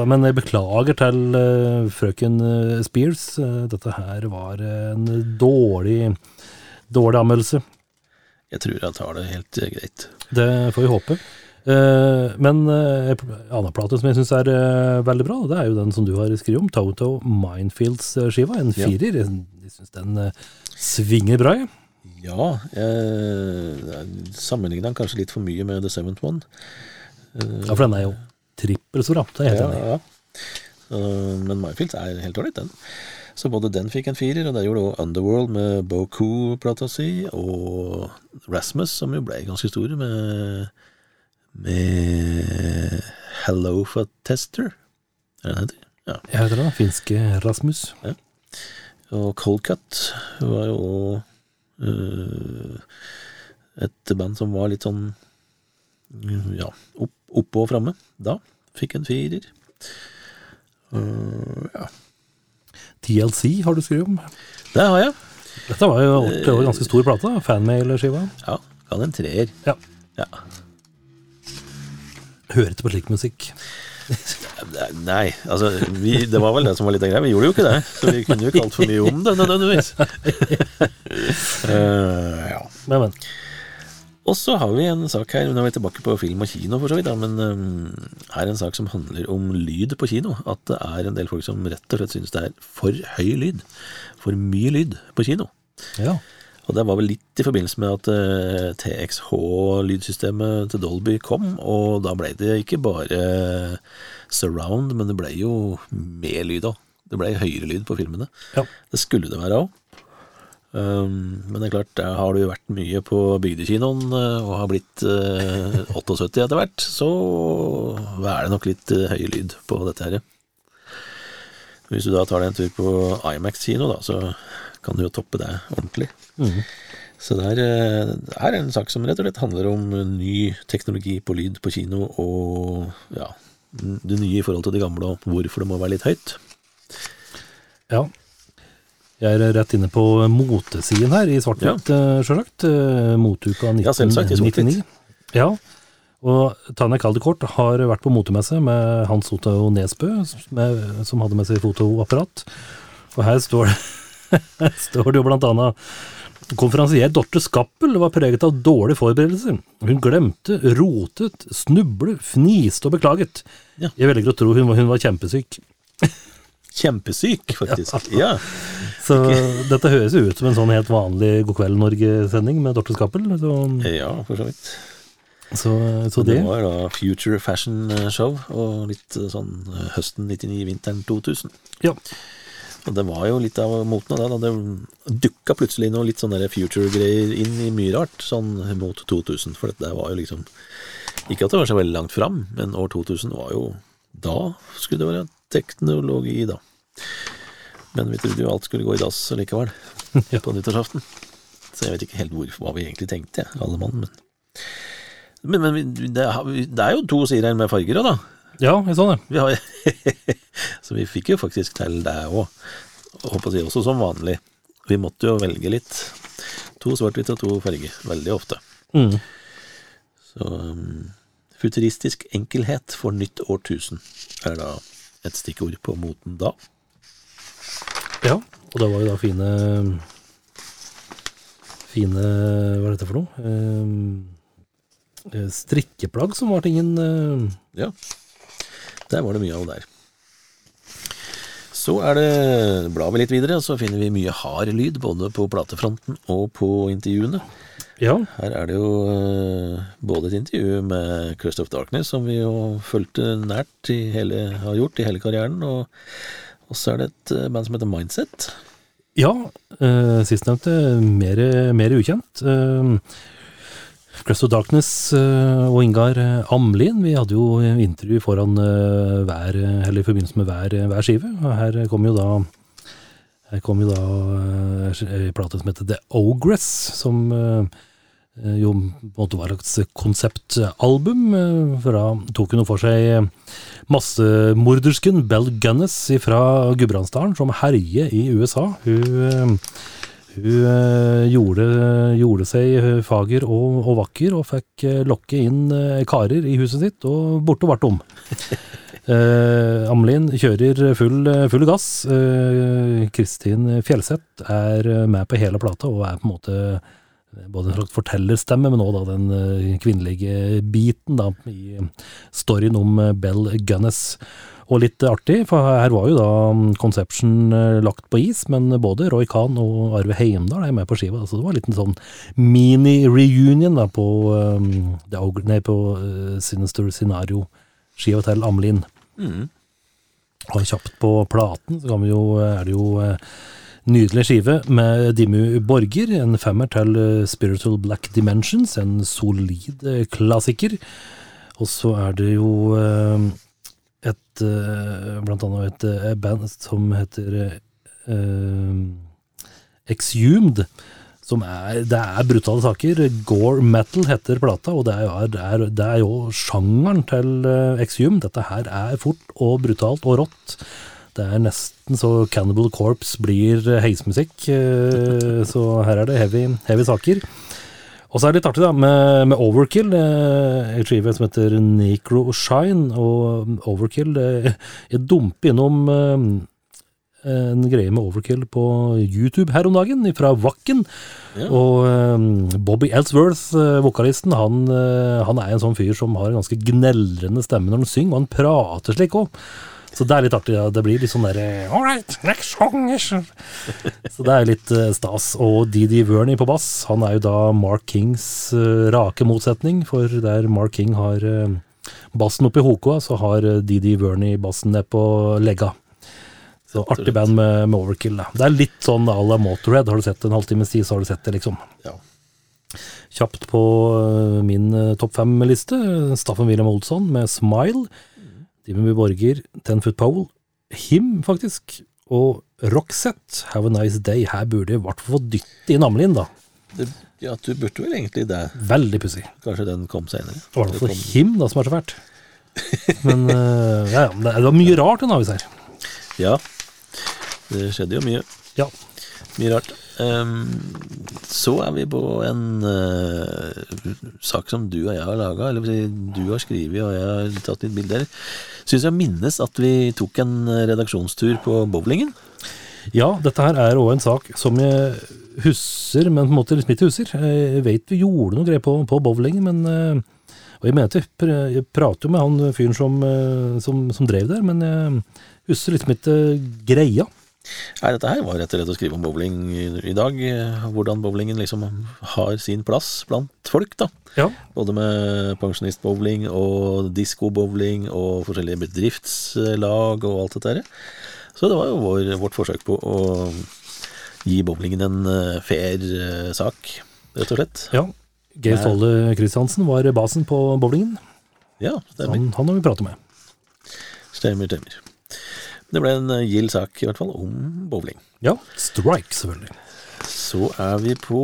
men jeg beklager til uh, frøken eh, Spears. Eh, dette her var en dårlig, dårlig anmeldelse.
Jeg tror jeg tar det helt eh, greit.
Det får vi håpe. Eh, men uh, en annen plate som jeg syns er eh, veldig bra, det er jo den som du har skrevet om, Toto Minefields-skiva. En
Ja.
firer. Jeg, jeg syns den eh, svinger bra, jeg.
Ja, jeg sammenligner den kanskje litt for mye med The Seventh One.
Ja, for den er jo trippel så bra. Det er jeg helt enig i.
ja. Men Minefields er helt ålreit, den. Så både den fikk en firer, og det gjorde også Underworld med Boku-plata si, og Rasmus, som jo ble ganske stor med, med Hello for Tester, er det den heter? Ja.
Jeg heter det, finske Rasmus.
Og Coldcut var jo òg et band som var litt sånn ja, opp, oppe og framme. Da fikk en firer. Uh, ja.
TLC har du skrevet om.
Det har jeg.
Dette var jo og ganske stor plate. Fanmail-skiva.
Ja, kan en treer.
Ja.
Ja.
Hørte på slik musikk.
Nei, altså vi, Det var vel det som var litt av greia. Vi gjorde jo ikke det, så vi kunne jo ikke altfor mye om det nødvendigvis. uh, ja.
Men, men.
Og så har vi en sak her, nå er vi tilbake på film og kino for så vidt, da, men um, her er en sak som handler om lyd på kino. At det er en del folk som rett og slett synes det er for høy lyd. For mye lyd på kino.
Ja.
Og det var vel litt i forbindelse med at eh, TXH-lydsystemet til Dolby kom, og da ble det ikke bare surround, men det ble jo mer lyd òg. Det ble høyere lyd på filmene.
Ja.
Det skulle det være òg. Um, men det er klart, der har du vært mye på bygdekinoen eh, og har blitt eh, 78 etter hvert, så er det nok litt eh, høy lyd på dette her. Hvis du da tar deg en tur på Imax-kino, da, så kan du jo toppe det ordentlig. Så det er, eh, det er en sak som rett og slett handler om ny teknologi på lyd på kino, og ja, det nye i forhold til det gamle, og hvorfor det må være litt høyt.
Ja. Jeg er rett inne på motesiden her, i svart-hvitt, ja. sjølsagt. Eh, Moteuka
Ja, selvsagt, i svart-hvitt.
1999. Ja. Og Tanja Kaldekort har vært på motemesse med Hans Otto Nesbø, som hadde med seg fotoapparat. Og her står det, står det jo blant annet Konferansier Dorte Skappel var preget av dårlige forberedelser. Hun glemte, rotet, snublet, fniste og beklaget.
Ja.
Jeg velger å tro hun var, hun var kjempesyk.
Kjempesyk, faktisk. Ja.
Så dette høres jo ut som en sånn helt vanlig God kveld Norge-sending med Dorte Skappel. Så,
ja, for så vidt.
så, så
Det
det
var da Future Fashion Show, og litt sånn høsten 99, vinteren 2000.
Ja.
Og det var jo litt av moten av det. da Det dukka plutselig noe litt sånn future-greier inn i mye rart, sånn mot 2000. For dette var jo liksom Ikke at det var så veldig langt fram, men år 2000 var jo Da skulle det være teknologi, da. Men vi trodde jo alt skulle gå i dass likevel,
Ja.
på nyttårsaften. Så jeg vet ikke helt hvor, hva vi egentlig tenkte, alle mann, men Men, men det, det er jo to sider her med farger òg, da.
Ja, jeg så det.
Ja, så vi fikk jo faktisk til det òg. Håper jeg også som vanlig. Vi måtte jo velge litt. To svart-hvitt og to farger, veldig ofte.
Mm.
Så um, futuristisk enkelhet for nytt årtusen er da et stikkord på moten da.
Ja, og det var jo da fine Fine Hva er dette for noe? Eh, eh, strikkeplagg som var tingen Uh,
Ja, der var det mye av der. Så er det, blar vi litt videre, så finner vi mye hard lyd, både på platefronten og på intervjuene.
Ja,
Her er det jo eh, både et intervju med Crust of Darkness, som vi jo fulgte nært i hele, har gjort i hele karrieren, og, og så er det et eh, band som heter Mindset.
ja eh, sistnevnte mer, mer ukjent. Eh, Crest of Darkness eh, og Ingar eh, Amlin, vi hadde jo intervju foran eh, hver, eller i forbindelse med hver, hver skive. Og her kom jo da her kom jo da ei plate som heter The Ogress, som jo måte var et konseptalbum. for Fra, tok hun for seg massemordersken Bell Gunness fra Gudbrandsdalen, som herjer i USA. Hun, hun eh, gjorde, gjorde seg fager og, og vakker, og fikk eh, lokke inn eh, karer i huset sitt, og borte ble om. Eh, Amelin kjører full, full gass. Eh, Kristin Fjellseth er eh, med på hele plata og er på en måte både en slags fortellerstemme, men også den eh, kvinnelige biten da, i storyen om eh, Bell Gunnes. Og litt artig, for her var jo da mm, Conception eh, lagt på is, men både Roy Kahn og Arve Heimdal er med på skiva, så det var en liten sånn mini-reunion da på, um, nei, på eh, Sinister Scenario-skiva til Amelin. Og kjapt på platen så kan vi jo, er det jo eh, nydelig skive med Dimmu Borger, en femmer til eh, Spiritual Black Dimensions, en solid eh, klassiker. Og så er det jo eh, et eh, blant annet et eh, band som heter eh, Exhumed. Som er, det er brutale saker. Gore metal heter plata, og det er, jo- det er, det er jo sjangeren til Exhumed. Dette her er fort og brutalt og rått. Det er nesten så Cannibal Corpse blir heismusikk, så her er det heavy, heavy saker. Og så er det litt artig da, med, med Overkill, eh, skive som heter Necro Shine. Og Overkill eh, Jeg dumper innom eh, en greie med Overkill på YouTube her om dagen, fra Wacken.
Ja.
Og eh, Bobby Ellsworth, eh, vokalisten, han, eh, han er en sånn fyr som har en ganske gnellrende stemme når han synger, og han prater slik òg. Så det er litt artig. Ja. Det blir litt sånn derre All right, next song is Så det er litt eh, stas. Og Didi Verney på bass, han er jo da Mark Kings eh, rake motsetning, for der Mark King har eh, bassen oppe i hokoa, så har eh, Didi Verney bassen ned på legga. Så artig band med, med Overkill. Da. Det er litt sånn à la Motorhead. Har du sett en halvtimes tid, så har du sett det, liksom.
Ja.
Kjapt på min topp fem-liste. Staffen William Olsson med Smile. Dimmy Borger, Ten Foot Pole. Him, faktisk. Og Roxette, Have a Nice Day. Her burde jeg i hvert fall få dytte inn Amelin, da.
Det, ja, du burde vel egentlig det.
Veldig pussig.
Kanskje den kom senere.
I hvert fall Him, da, som er så fælt. Men uh, ja, ja, det var mye rart den avis her.
Ja, det skjedde jo mye.
Ja.
Mye rart. Ehm, så er vi på en uh, sak som du og jeg har laga, eller du har skrevet og jeg har tatt litt bilder. Syns jeg minnes at vi tok en redaksjonstur på bowlingen.
Ja, dette her er òg en sak som jeg husker, men på en måte liksom ikke husker. Jeg vet vi gjorde noe greier på, på bowling, men eh, Og jeg mente, jeg prater jo med han fyren som, eh, som, som drev der, men jeg husker liksom ikke greia.
Nei, dette her var rett og slett å skrive om bowling i, i dag. Hvordan bowlingen liksom har sin plass blant folk, da.
Ja.
Både med pensjonistbowling og diskobowling og forskjellige bedriftslag og alt dette her. Så det var jo vår, vårt forsøk på å gi bowlingen en eh, fair eh, sak, rett og slett.
ja. Geir. Ståle Kristiansen var basen på bowlingen.
Ja, stemmer.
Han, han har vi pratet med.
Stemmer, stemmer. Det ble en eh, gild sak, i hvert fall, om bowling.
Ja, Strike, selvfølgelig.
Så er vi på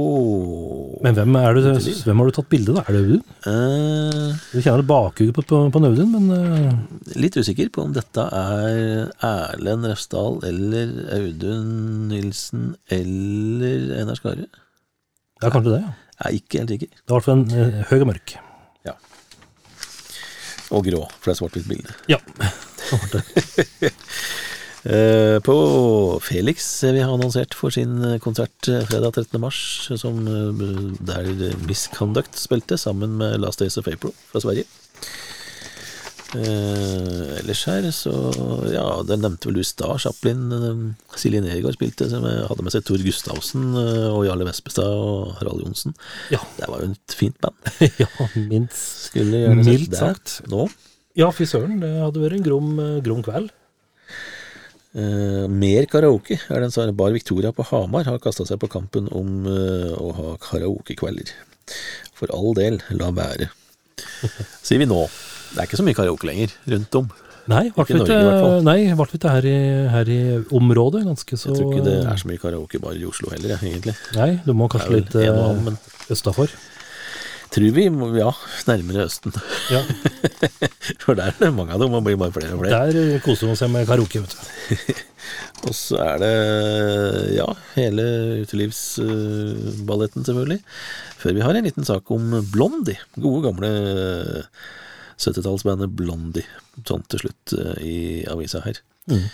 Men hvem, er det, hvem har du tatt bilde, da? Er det Audun?
eh,
Du kjenner bakhuget på, på, på Audun, men uh,
Litt usikker på om dette er Erlend Refsdal eller Audun Nilsen eller Einar Skare.
er kanskje det. ja.
Jeg er ikke helt sikker.
Det er i hvert fall en uh, høy og mørk. Ja.
Og grå, for det er svart-hvitt bilde.
Ja.
Eh, på Felix vi har annonsert for sin eh, konsert eh, fredag 13. mars, som, der Misconduct spilte sammen med Last Days of April fra Sverige. Eh, ellers her, så Ja, den nevnte vel du i stad. Chaplin. Eh, Silje Nergård spilte, som hadde med seg Tor Gustavsen eh, og Jarle Vespestad og Harald Johnsen.
Ja.
Det var jo et fint band.
ja, minst. Mildt sagt.
nå.
Ja, fy søren, det hadde vært en grom, eh, grom kveld.
Eh, mer karaoke er den som Bar Victoria på Hamar har kasta seg på kampen om eh, å ha karaokekvelder. For all del, la være. Sier vi nå. Det er ikke så mye karaoke lenger rundt om.
Nei, ble vi ikke ikke her i, her i området ganske så
Jeg tror ikke det er så mye karaoke bare i Oslo heller, jeg, egentlig.
Nei, du må
Det
kanskje litt
en men
østafor.
Tror vi ja, nærmere Østen.
Ja,
For der er det mange av dem, og blir bare flere og flere.
der koser man seg med karaoke, vet du.
Og så er det, ja, hele utelivsballetten, selvfølgelig. Før vi har en liten sak om Blondie. Gode, gamle 70-tallsbandet Blondie. Sånn til slutt eh, i avisa her.
Mm.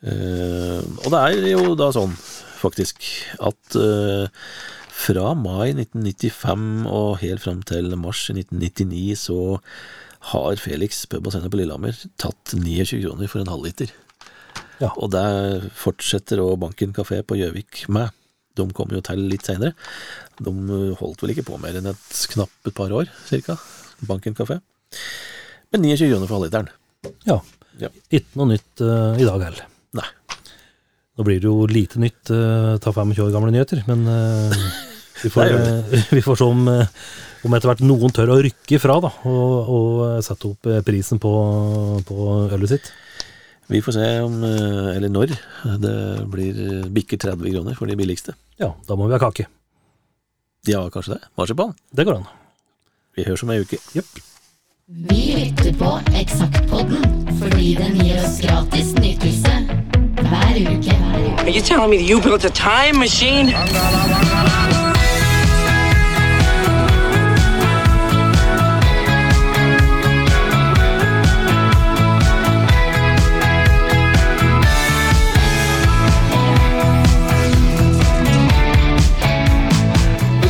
Uh, og det er jo da sånn, faktisk, at eh, fra mai 1995 og helt fram til mars 1999 så har Felix pub og sender på Lillehammer tatt 29 kroner for en halvliter.
Ja.
Og det fortsetter også Banken kafé på Gjøvik med. De kom jo til litt seinere. De holdt vel ikke på mer enn et knapt et par år, cirka. Banken kafé. Men 29 kroner for halvliteren.
Ja.
Ja.
Ikke noe nytt uh, i dag heller.
Nei.
Nå blir det jo lite nytt uh, ta 25 år gamle nyheter, men eh, vi, får, eh, vi får se om, eh, om etter hvert noen tør å rykke ifra da, og, og eh, sette opp prisen på, på ølet sitt.
Vi får se om, eller når, det blir bikker 30 kroner for de billigste.
Ja, da må vi ha kake.
Ja, kanskje det. Marsipan.
Det går an.
Vi høres om ei uke.
Jepp.
Vi lytter på Eksaktpodden fordi den gir oss gratis nytelse hver uke. Hver uke.
Are you telling me you built a time machine?